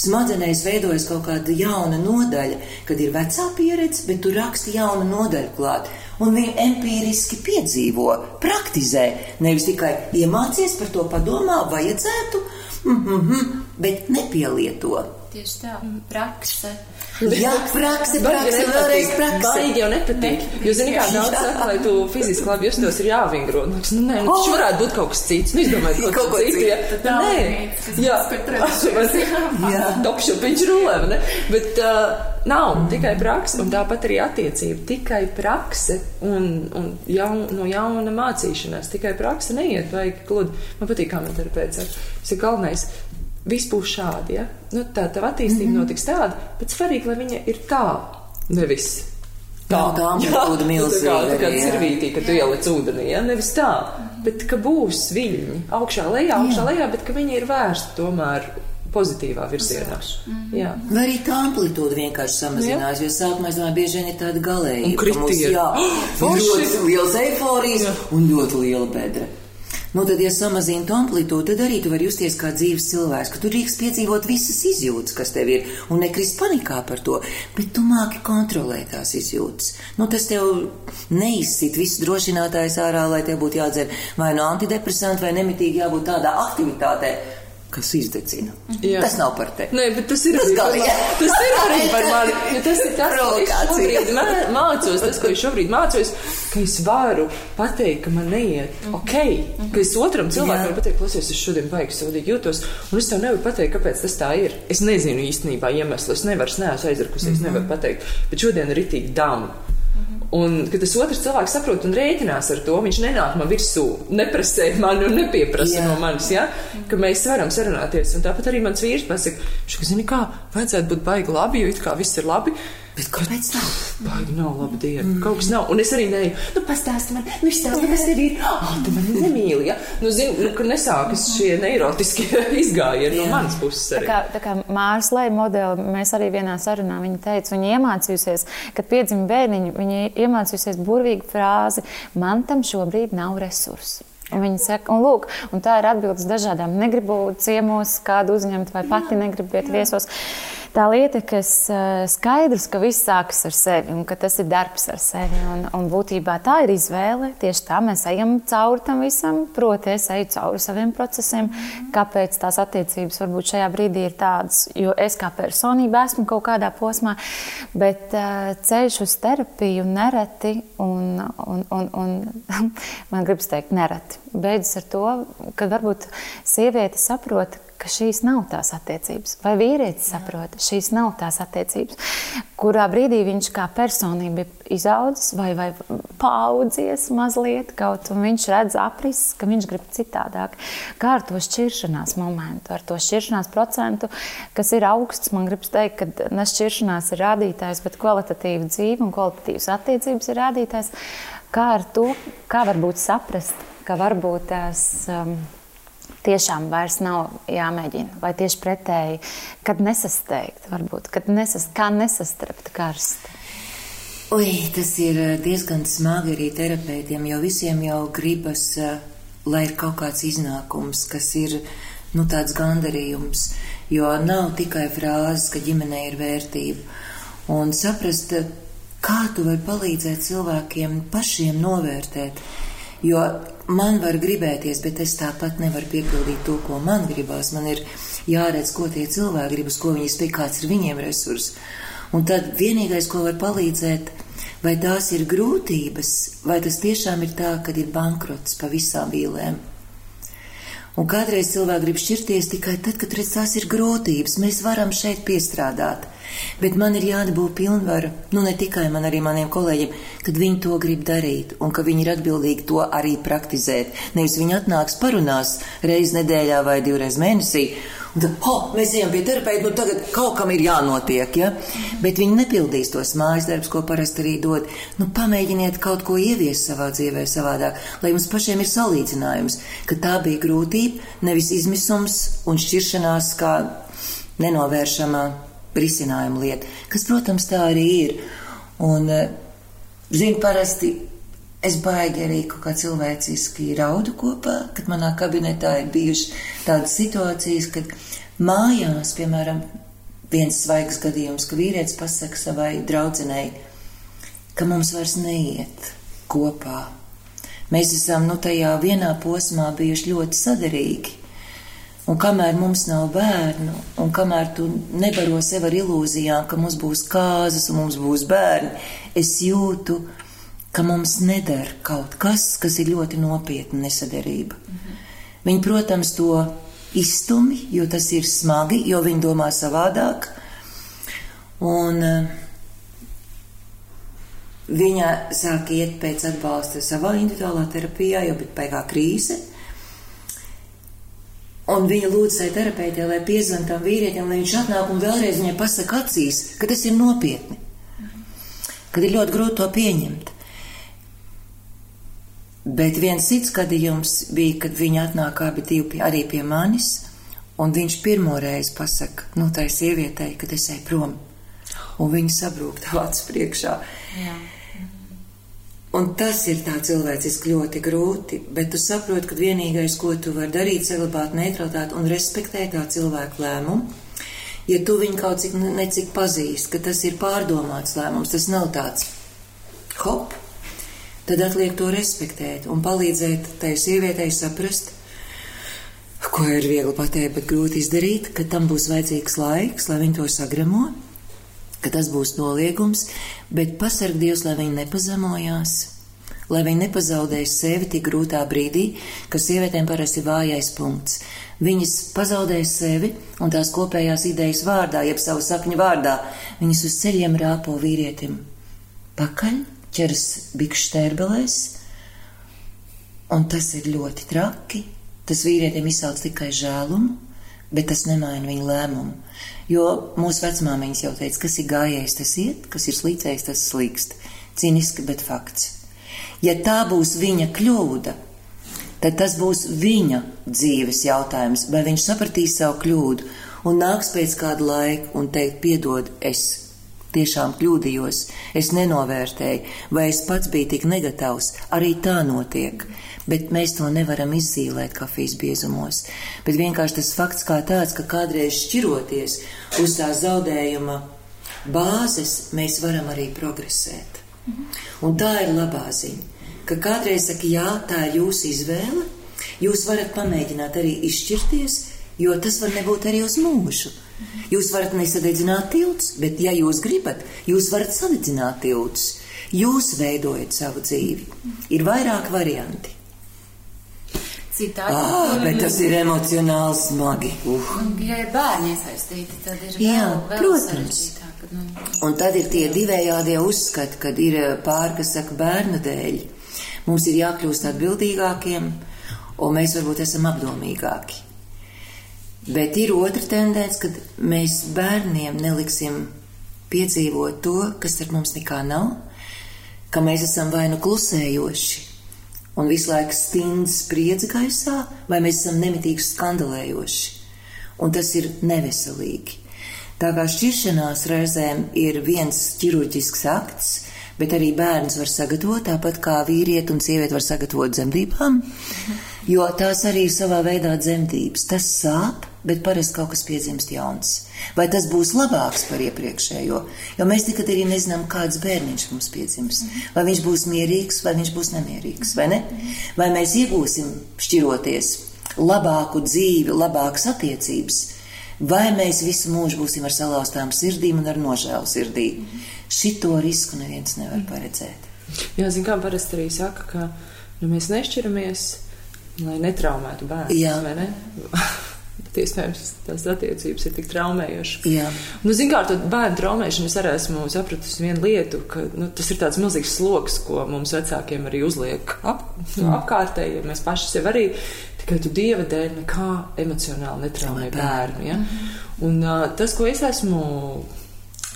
smadzenēs veidojas kaut kāda jauna nodaļa, kad ir vecā pieredze, bet tu raksti jaunu nodaļu klāt. Un viņi empiriski piedzīvo, praktizē, nevis tikai iemācies par to padomā, vajadzētu, mm -hmm, bet nepielieto. tieši tā, prakse. Jā, prakse, prakse, vēlreiz prakse. Baigi jau nepatīk. Jo, zini, kā daudz saka, lai tu fiziski labi justos, ir jāvingro. Nu, nu nē, nu, taču varētu būt kaut kas cits. Nu, izdomājiet kaut, kaut ko citu. Ja. Nē, jā, jā. Topšupiņš rulē, ne? Bet uh, nav tikai prakse, un tāpat arī attiecība. Tikai prakse un, un jaun, no jauna mācīšanās. Tikai prakse neiet, vajag kludi. Man patīk, kā man terapeits saka. Tas ir galvenais viss būs šādi. Ja? Nu, tā tā attīstība mm -hmm. notiks tāda, bet svarīgi, lai viņa ir tā, nevis tā. Tā amplitūda milzīga. Tā kā, tā kā cirvītī, ka tu ieliec ūdenī, ja? nevis tā, bet ka būs viļņi augšā lejā, augšā lejā, bet ka viņi ir vērsti tomēr pozitīvā virzienā. Mm -hmm. Jā. Vai arī tā amplitūda vienkārši samazinās, jā. jo sākumā, es domāju, bieži vien ir tāda galēja. Un kritiena. Jā, oh, ļoti liels eiforijas jā. un ļoti liela bedra. Nu, tad, ja samazina to amplitūdu, tad arī tu vari justies kā dzīves cilvēks, ka tu drīkst piedzīvot visas izjūtas, kas tev ir, un nekrist panikā par to, bet tu māki kontrolēt tās izjūtas. Nu, tas tev neizsit visu drošinātājs ārā, lai tev būtu jādzer vai no antidepresantu, vai nemitīgi jābūt tādā aktivitātē kas izdedzina. Jā. Tas nav par tevi. Nē, bet tas ir, tas par, tas ir arī par mani. Jo tas ir tas, ko es šobrīd mācos, tas, ko es šobrīd mācos, ka es varu pateikt, ka man neiet mm -hmm. ok, ka es otram cilvēkam varu pateikt, klausies, es šodien baigi sūdīgi jūtos, un es tev nevaru pateikt, kāpēc tas tā ir. Es nezinu īstenībā iemeslu, es nevaru, es neesmu aizrakusies, mm -hmm. nevaru pateikt, bet šodien ir ritīgi dāma. Un, kad tas otrs cilvēks saprot un rēķinās ar to, viņš nenāk man virsū, neprasē mani un nepieprasa Jā. no manis, ja? ka mēs varam sarunāties. Un tāpat arī mans vīrs pasaka, ka, zini, kā, vajadzētu būt baigi labi, jo it kā viss ir labi. Bet kāpēc tā? Baigi nav laba diena. Mm. Kaut kas nav. Un es arī neju, nu, pastāsti man, nu, stāsti, kas tev ir. Ah, tu mani nemīli, ja? Nu, zini, nu, ka nesākas šie neirotiskie izgājieni no manas puses. Arī. Tā kā, tā kā Mārs Leja modeli, mēs arī vienā sarunā viņa teica, viņa iemācījusies, kad piedzima bērniņu, viņa iemācījusies burvīgu frāzi, man tam šobrīd nav resursu. Un viņi saka, un, lūk, un tā ir atbildes dažādām. Negribu ciemos kādu uzņemt, vai pati negribu iet viesos. Jā tā lieta, kas eh, skaidrs, ka viss sākas ar sevi un ka tas ir darbs ar sevi. Un, un būtībā tā ir izvēle. Tieši tā mēs ejam cauri tam visam. Proti, es eju cauri saviem procesiem. Kāpēc tās attiecības varbūt šajā brīdī ir tādas? Jo es kā personība esmu kaut kādā posmā, bet uh, ceļš uz terapiju nereti un, un, un, un man gribas teikt, nereti. Beidzas ar to, ka varbūt sieviete saprot, ka šīs nav tās attiecības. Vai vīrietis saprot, šīs nav tās attiecības, kurā brīdī viņš kā personība ir izaudzis vai, vai paaudzies mazliet, kaut un viņš redz aprises, ka viņš grib citādāk. Kā ar to šķiršanās momentu, ar to šķiršanās procentu, kas ir augsts, man gribas teikt, ka ne šķiršanās ir rādītājs, bet kvalitatīva dzīve un kvalitatīvas attiecības ir rādītājs. Kā ar to, kā varbūt saprast, ka varbūt tās. Um, tiešām vairs nav jāmēģina. Vai tieši pretēji, kad nesasteigt, varbūt, kad nesas, kā nesastrapt karstu. Ui, tas ir eh, diezgan smagi arī terapeitiem, jo visiem jau gribas, eh, lai ir kaut kāds iznākums, kas ir nu, tāds gandarījums. Jo nav tikai frāzes, ka ģimenei ir vērtība. Un saprast, eh, kā tu vari palīdzēt cilvēkiem pašiem novērtēt. Jo man var gribēties, bet es tāpat nevaru piepildīt to, ko man gribās. Man ir jāredz, ko tie cilvēki grib, uz ko viņi spēj, kāds ir viņiem resurs. Un tad vienīgais, ko var palīdzēt, vai tās ir grūtības, vai tas tiešām ir tā, ka ir bankrots pa visām vīlēm. Un kādreiz cilvēki grib šķirties tikai tad, kad redz, tās ir grūtības. Mēs varam šeit piestrādāt. Bet man ir jādabū pilnvara, nu ne tikai man, arī maniem kolēģiem, kad viņi to grib darīt un ka viņi ir atbildīgi to arī praktizēt. Nevis viņi atnāks parunās reiz nedēļā vai divreiz mēnesī. Un tad, oh, mēs ejam pie terapeita, nu tagad kaut kam ir jānotiek, ja? Bet viņi nepildīs tos mājas darbus, ko parasti arī dod. Nu, pamēģiniet kaut ko ieviest savā dzīvē savādāk, lai jums pašiem ir salīdzinājums, ka tā bija grūtība, nevis izmisums un šķiršanās kā nenovēršamā risinājuma lieta, kas, protams, tā arī ir. Un, eh, zinu, parasti es baigi arī kaut kā cilvēciski raudu kopā, kad manā kabinetā ir bijušas tādas situācijas, kad mājās, piemēram, viens svaigs gadījums, ka vīrietis pasaka savai draudzenei, ka mums vairs neiet kopā. Mēs esam nu, tajā vienā posmā bijuši ļoti saderīgi. Un kamēr mums nav bērnu, un kamēr tu nebaro sev ar ilūzijām, ka mums būs kāzas un mums būs bērni, es jūtu, ka mums neder kaut kas, kas ir ļoti nopietna nesaderība. Mhm. Viņi, protams, to izstumi, jo tas ir smagi, jo viņi domā savādāk. Un uh, viņa sāk iet pēc atbalsta savā individuālā terapijā, jo bija pēkā krīze. Un viņa lūdza tai terapeitē, lai piezvan tam vīrietim, lai viņš atnāk un vēlreiz viņai pasaka acīs, ka tas ir nopietni, kad ir ļoti grūti to pieņemt. Bet viens cits gadījums bija, kad viņi atnāk abi divi arī pie manis, un viņš pirmo reizi pasaka, nu, tai sievietei, kad es eju prom, un viņa sabrūk acu priekšā. Jā. Un tas ir tā cilvēciski ļoti grūti, bet tu saproti, ka vienīgais, ko tu vari darīt, ir saglabāt neutralitāti un respektēt tā cilvēku lēmumu. Ja tu viņu kaut cik necik pazīsti, ka tas ir pārdomāts lēmums, tas nav tāds hop, tad atliek to respektēt un palīdzēt tai sievietei saprast, ko ir viegli pateikt, bet grūti izdarīt, ka tam būs vajadzīgs laiks, lai viņi to sagramo, ka tas būs noliegums, bet pasarg Dievs, lai viņi nepazemojās, lai viņi nepazaudēs sevi tik grūtā brīdī, kas sievietēm parasti ir vājais punkts. Viņas pazaudēs sevi un tās kopējās idejas vārdā, jeb savu sakņu vārdā, viņas uz ceļiem rāpo vīrietim pakaļ ķeras bikšu tērbelēs, un tas ir ļoti traki. Tas vīrietim izsauc tikai žēlumu, bet tas nemaina viņa lēmumu. Jo mūsu vecmāmiņas jau teica, kas ir gājējis, tas iet, kas ir slīcējis, tas slīkst. Ciniski, bet fakts. Ja tā būs viņa kļūda, tad tas būs viņa dzīves jautājums, vai viņš sapratīs savu kļūdu un nāks pēc kāda laika un teikt, piedod, es tiešām kļūdījos, es nenovērtēju, vai es pats biju tik negatavs. Arī tā notiek. Bet mēs to nevaram izzīmēt kafijas biezumos. Bet vienkārši tas fakts kā tāds, ka kādreiz šķiroties uz tā zaudējuma bāzes, mēs varam arī progresēt. Un tā ir labā ziņa, ka kādreiz saka, jā, tā ir jūsu izvēle. Jūs varat pamēģināt arī izšķirties, jo tas var nebūt arī uz mūžu. Jūs varat nesadedzināt tiltus, bet, ja jūs gribat, jūs varat sadedzināt tiltus. Jūs veidojat savu dzīvi. Ir vairāk varianti. Citādi. Ah, bet tas ir emocionāli smagi. Uh. Ja ir bērni iesaistīti, tad ir Jā, vēl, vēl protams. Nu. Un tad ir tie divējādie uzskati, kad ir eh, pāri, kas saka bērnu dēļ. Mums ir jākļūst atbildīgākiem, un mēs varbūt esam apdomīgāki. Bet ir otra tendence, kad mēs bērniem neliksim piedzīvot to, kas ar mums nekā nav, ka mēs esam vai nu klusējoši un visu laiku stingri spriedzi gaisā, vai mēs esam nemitīgi skandalējoši. Un tas ir neveselīgi. Tā kā šķiršanās reizēm ir viens ķirurģisks akts, bet arī bērns var sagatavot, tāpat kā vīrieti un sieviete var sagatavot dzemdībām, jo tās arī ir savā veidā dzemdības. Tas sāp, bet parasti kaut kas piedzimst jauns. Vai tas būs labāks par iepriekšējo? Jo mēs tikai arī nezinām, kāds bērniņš mums piedzims. Vai viņš būs mierīgs, vai viņš būs nemierīgs, vai ne? Vai mēs iegūsim šķiroties labāku dzīvi, labākas attiecības, vai mēs visu mūžu būsim ar salauztām sirdīm un ar nožēlu sirdī. Šito risku neviens nevar paredzēt. Jā, zin kā parasti arī saka, ka nu, mēs nešķiramies, lai netraumētu bērnu. Jā. vai ne? Iespējams tās attiecības ir tik traumējošas. Jā. Nu, Zinām, ar bērnu traumēšanu es arī esmu sapratusi vienu lietu, ka nu, tas ir tāds milzīgs sloks, ko mums vecākiem arī uzliek ap, mm. apkārtēji. Mēs paši sev arī tikai tu dieva dēļ nekā emocionāli netraumē bērnu. Ja? Mm. Un uh, tas, ko es esmu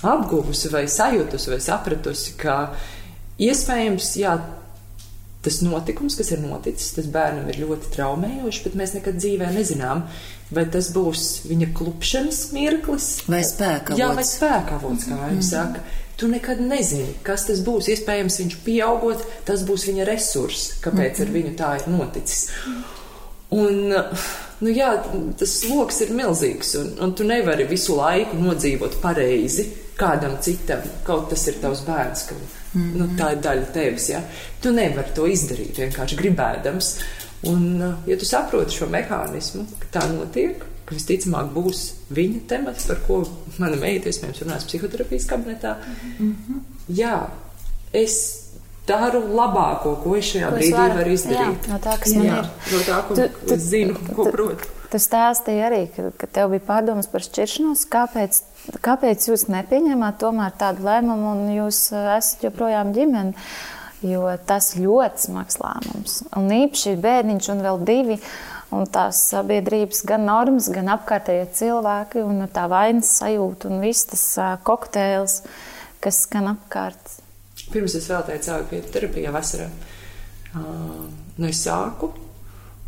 apguvusi vai sajutusi vai sapratusi, ka iespējams, jā, tas notikums, kas ir noticis, tas bērnam ir ļoti traumējošs, bet mēs nekad dzīvē nezinām, vai tas būs viņa klupšanas mirklis vai spēka avots. Jā, vai spēka avots, kā viņi mm. saka. Tu nekad nezini, kas tas būs. Iespējams, viņš pieaugot, tas būs viņa resurss, kāpēc ar viņu tā ir noticis. Un, nu jā, tas sloks ir milzīgs, un, un tu nevari visu laiku nodzīvot pareizi kādam citam, kaut tas ir tavs bērns, ka mm -hmm. nu, tā ir daļa tevis. Ja? Tu nevari to izdarīt vienkārši gribēdams. Un, ja tu saproti šo mehānismu, ka tā notiek, ka visticamāk būs viņa temats, par ko mana meita iespējams runās psihoterapijas kabinetā, mm -hmm. jā, es daru labāko, ko es šajā ko brīdī varu, varu izdarīt. Jā, no tā, kas man jā, ir. No tā, ko tu, tu, es zinu, ko protu. Tu stāstīji arī, ka, ka tev bija pārdomas par šķiršanos. Kāpēc, kāpēc jūs nepieņēmāt tomēr tādu lēmumu un jūs uh, esat joprojām ģimene? Jo tas ļoti smags lēmums. Un īpaši bērniņš un vēl divi. Un tās sabiedrības, gan normas, gan apkārtējie cilvēki, un tā vainas sajūta un viss tas uh, kokteils, kas skan apkārt. Pirms es vēl teicu, ka bija terapija vasarā. Uh, nu, es sāku,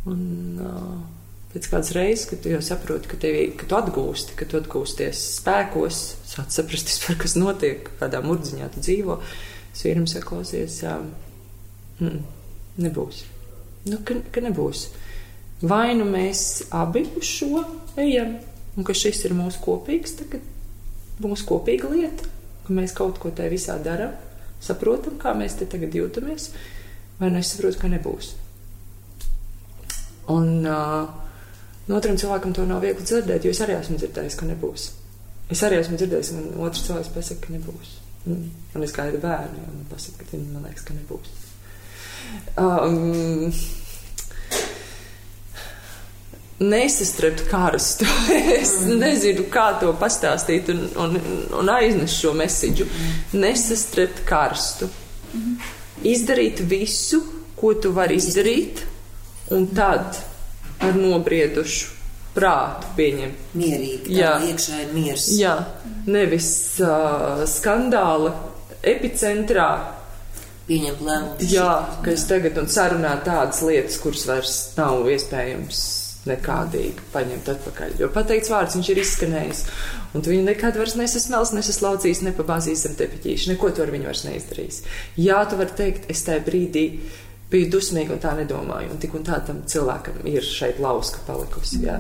un uh, pēc kādas reizes, kad tu jau saproti, ka, tevi, ka tu atgūsti, ka tu atgūsties spēkos, sāc saprast, vispār, kas notiek, kādā murdziņā tu dzīvo. Es vīram saku, klausies, um, mm, nebūs. Nu, ka, ka nebūs. Vai nu mēs abi uz šo ejam, un ka šis ir mūsu kopīgs, tagad mūsu kopīga lieta, ka mēs kaut ko tajā visā darām, saprotam, kā mēs te tagad jūtamies, vai nu es saprotu, ka nebūs. Un uh, no otram cilvēkam to nav viegli dzirdēt, jo es arī esmu dzirdējis, ka nebūs. Es arī esmu dzirdējis, ka otrs cilvēks pasaka, ka nebūs. Mm. Un es gaidu bērnu, un man pasaka, ka viņi man liekas, ka nebūs. Um, nesastrept karstu. es nezinu, kā to pastāstīt un, un, un aiznest šo mēsīju. Nesastrept karstu. Izdarīt visu, ko tu vari izdarīt, un tad ar nobriedušu prātu pieņemt. Mierīgi, jā, iekšā ir miers. Jā, nevis uh, skandāla epicentrā. Pieņemt lēmumus. Jā, ka es tagad un sarunāju tādas lietas, kuras vairs nav iespējams nekādīgi paņemt atpakaļ. Jo pateikts vārds viņš ir izskanējis, un tu viņu nekad vairs nesasmels, nesaslaucīs, nepabāzīs ar tepiķīšu. Neko tu ar viņu vairs neizdarīs. Jā, tu vari teikt, es tajā brīdī biju dusmīga un tā nedomāju, un tik un tā tam cilvēkam ir šeit lauska palikusi. Jā.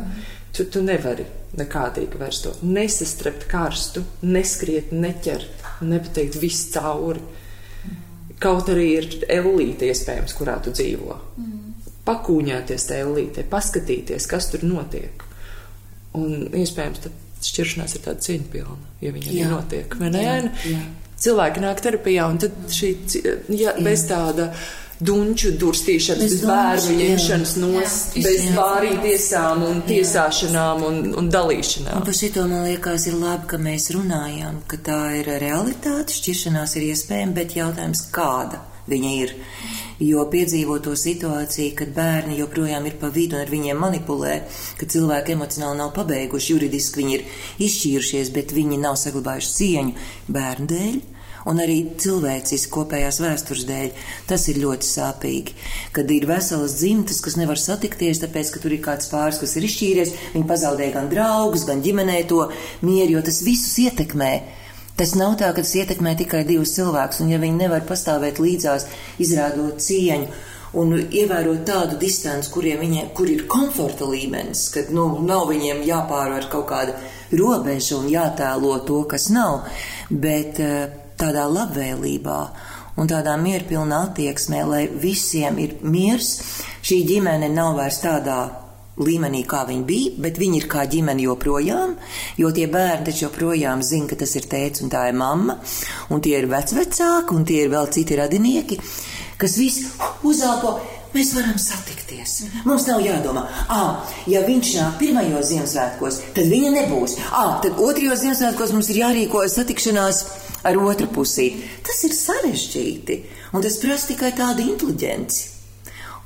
Tu, tu nevari nekādīgi vairs to nesastrept karstu, neskriet, neķert, nepateikt viss cauri. Kaut arī ir elīte, iespējams, kurā tu dzīvo. Mm pakūņēties tajā ellītē, paskatīties, kas tur notiek. Un iespējams, tad šķiršanās ir tāda cieņpilna, ja viņa jā. notiek. Jā, jā. Cilvēki nāk terapijā, un tad šī ja, bez tāda dunču durstīšanas, bez, bez bērnu ņemšanas nos, jā, bez vārītiesām un tiesāšanām un, un dalīšanām. Un par šito man liekas ir labi, ka mēs runājam, ka tā ir realitāte, šķiršanās ir iespējama, bet jautājums kāda viņa ir jo piedzīvo to situāciju, kad bērni joprojām ir pa vidu un ar viņiem manipulē, ka cilvēki emocionāli nav pabeiguši, juridiski viņi ir izšķīrušies, bet viņi nav saglabājuši cieņu bērnu dēļ. Un arī cilvēciski kopējās vēstures dēļ tas ir ļoti sāpīgi. Kad ir veselas dzimtas, kas nevar satikties, tāpēc, ka tur ir kāds pāris, kas ir izšķīries, viņi pazaudēja gan draugus, gan ģimenē to mieru, jo tas visus ietekmē. Tas nav tā, ka tas ietekmē tikai divus cilvēkus, un ja viņi nevar pastāvēt līdzās, izrādot cieņu un ievērot tādu distanci, kuriem viņiem, kur ir komforta līmenis, kad nu, nav viņiem jāpārvar kaut kāda robeža un jātēlo to, kas nav, bet eh, tādā labvēlībā un tādā mierpilnā attieksmē, lai visiem ir miers, šī ģimene nav vairs tādā līmenī, kā viņi bija, bet viņi ir kā ģimene joprojām, jo tie bērni taču joprojām zina, ka tas ir tēvs un tā ir mamma, un tie ir vecvecāki, un tie ir vēl citi radinieki, kas visi uzelpo. Mēs varam satikties. Mums nav jādomā, ah, ja viņš nāk pirmajos Ziemassvētkos, tad viņa nebūs. Ah, tad otrajos Ziemassvētkos mums ir jārīkojas satikšanās ar otru pusī. Tas ir sarežģīti, un tas prasa tikai tādu inteliģenci.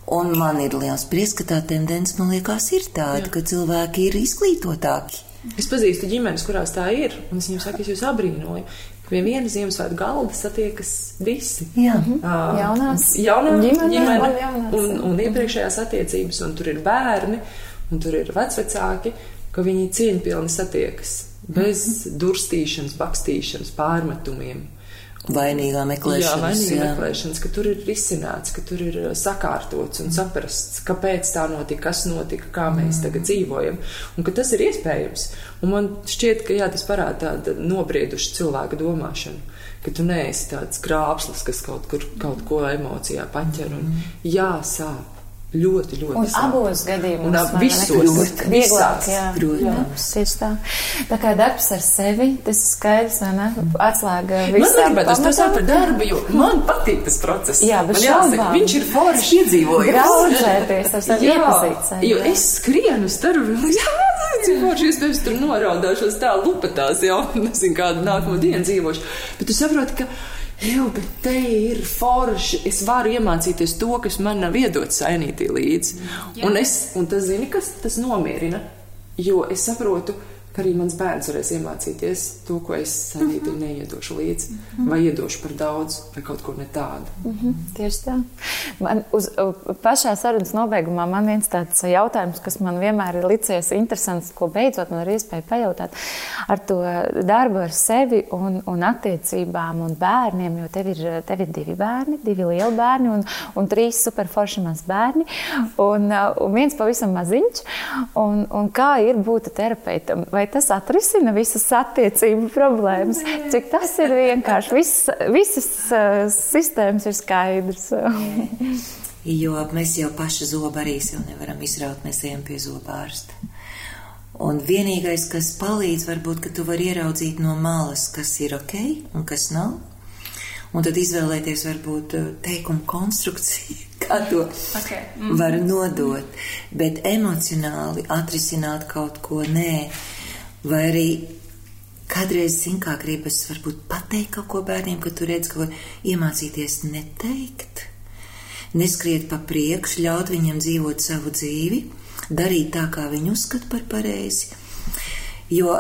Un man ir liels prieks, ka tā tendence, man liekas, ir tāda, Jā. ka cilvēki ir izglītotāki. Es pazīstu ģimenes, kurās tā ir, un es viņiem saku, es jūs abrīnoju. Pie viena Ziemassvētku galda satiekas visi. Jā, uh, jaunās, jaunā ģimene, ģimene jaunās. Un, un iepriekšējās attiecības, un tur ir bērni, un tur ir vecvecāki, ka viņi cieņpilni satiekas bez mm -hmm. durstīšanas, bakstīšanas, pārmetumiem. Vainīgā meklēšanas. Jā, vainīgā jā. meklēšanas, ka tur ir risināts, ka tur ir uh, sakārtots un saprasts, kāpēc tā notika, kas notika, kā mēs mm. tagad dzīvojam, un ka tas ir iespējams. Un man šķiet, ka jā, tas parāda tādu nobriedušu cilvēku domāšanu, ka tu neesi tāds krāpslis, kas kaut kur kaut ko emocijā paķer un mm. Ļoti, ļoti. Un sāp. abos gadījumos Un ab- visos, Ļoti vieglāk. Jā, Protams. tieši tā. Tā kā darbs ar sevi, tas ir skaidrs, vai ne? Atslēga Man visam. gribētu to pamatam. saukt par darbu, jo man patīk tas process. Jā, man jāsaka, viņš ir forši iedzīvojis. Draudzēties ar sevi, iepazīt sevi. Jo es skrienu uz darbu, jā, cik forši iespējams tur noraudāšos tā lupatās, jau nezinu, kādu nākamo dienu dzīvošu. Bet tu saproti, ka. Jā, bet te ir forši. Es varu iemācīties to, kas man nav iedots sainītī līdzi. Un, es, un tas, zini, kas tas nomierina? Jo es saprotu, ka arī mans bērns varēs iemācīties to, ko es sainītī neiedošu līdzi. Vai iedošu par daudz, vai kaut ko ne tādu. Mhm, Tieši tā. Man uz, pašā sarunas nobeigumā man viens tāds jautājums, kas man vienmēr ir licies interesants, ko beidzot man ir iespēja pajautāt ar to darbu ar sevi un, un attiecībām un bērniem, jo tev ir, tev ir divi bērni, divi lieli bērni un, un trīs superforši mazi bērni un, un viens pavisam maziņš. Un, un kā ir būt terapeitam? Vai tas atrisina visas attiecību problēmas? Cik tas ir vienkārši? Viss, visas uh, sistēmas ir skaidrs. Jo mēs jau paši zobarīs jau nevaram izraut, mēs ejam pie zobārsta. Un vienīgais, kas palīdz, varbūt, ka tu vari ieraudzīt no malas, kas ir ok un kas nav. Un tad izvēlēties varbūt eh, teikumu konstrukciju, kā to Okay. var nodot. Bet emocionāli atrisināt kaut ko nē. Vai arī kādreiz, zin kā gribas, varbūt pateikt kaut ko bērniem, ka tu redz, ka var iemācīties neteikt neskriet pa priekšu, ļaut viņiem dzīvot savu dzīvi, darīt tā, kā viņi uzskata par pareizi. Jo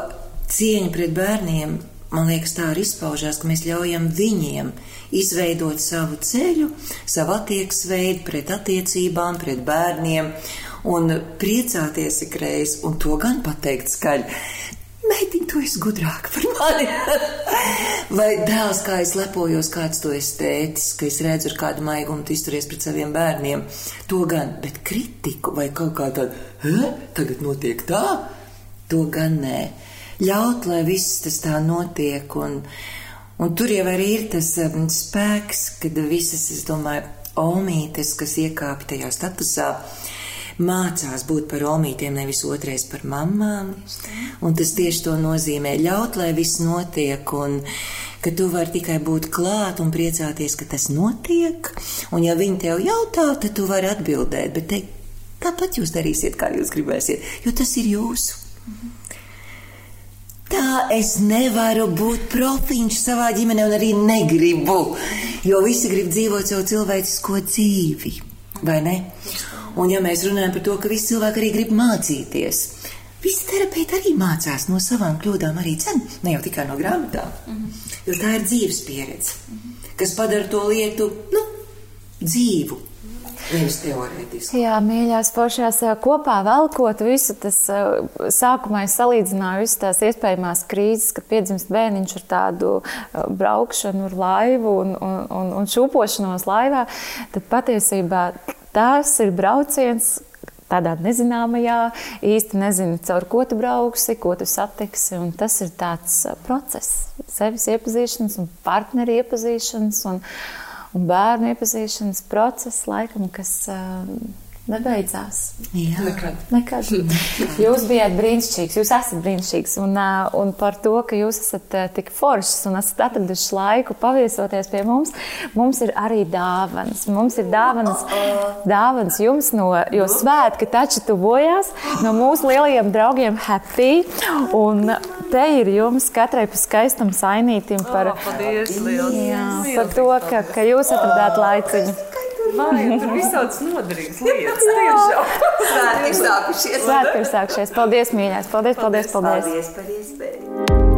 cieņa pret bērniem, man liekas, tā arī izpaužās, ka mēs ļaujam viņiem izveidot savu ceļu, savu attieksmeidu pret attiecībām, pret bērniem un priecāties ikreiz, un to gan pateikt skaļi. Meitiņ, tu esi gudrāka par mani. Vai dēls, kā es lepojos, kāds tu esi tētis, ka es redzu, ar kādu maigumu tu izturies pret saviem bērniem. To gan, bet kritiku vai kaut kā tādu, he, tagad notiek tā, to gan nē. Ļaut, lai viss tas tā notiek, un, un tur jau arī ir tas um, spēks, kad visas, es domāju, omītes, kas iekāpj tajā statusā, mācās būt par omītiem, nevis otrais par mamām. Un tas tieši to nozīmē ļaut, lai viss notiek, un ka tu vari tikai būt klāt un priecāties, ka tas notiek. Un ja viņi tev jautā, tad tu vari atbildēt, bet teikt, tāpat jūs darīsiet, kā jūs gribēsiet, jo tas ir jūsu. Tā es nevaru būt profiņš savā ģimenē, un arī negribu. Jo visi grib dzīvot savu cilvēcisko dzīvi, vai ne? Un ja mēs runājam par to, ka visi cilvēki arī grib mācīties, visi terapeiti arī mācās no savām kļūdām, arī cen, ne jau tikai no grāmatām. Jo tā ir dzīves pieredze, kas padara to lietu, nu, dzīvu. Nevis teorētiski. Jā, mīļās, foršās kopā velkot visu, tas sākumā es salīdzināju visas tās iespējamās krīzes, kad piedzimst bērniņš ar tādu braukšanu ar laivu un, un, un, un šūpošanos laivā, tad patiesībā tās ir brauciens. Tādā nezināmajā, īsti nezinu, caur ko tu brauksi, ko tu satiksi. Tas ir tāds ā, process, sevis iepazīšanas, un partneru iepazīšanas un, un bērnu iepazīšanas process, laikam, kas uh, nebeidzās. Jā, Nekad. Nekad. Jūs bijāt brīnišķīgs, jūs esat brīnišķīgs. Un, un par to, ka jūs esat tik foršs un esat atraduši laiku paviesoties pie mums, mums ir arī dāvanas. Mums ir dāvanas, dāvanas jums, no, jo svētki taču tuvojās no mūsu lielajiem draugiem Happy. Un te ir jums katrai pa skaistam sainītim par, Paldies, liels! jā, par to, ka, ka jūs atradāt laiciņu. Marija, tur visādas noderīgas lietas. Tiešām. svētki ir sākušies. Svētki ir sākušies. Paldies, mīļās! Paldies, paldies, paldies! Paldies par iespēju.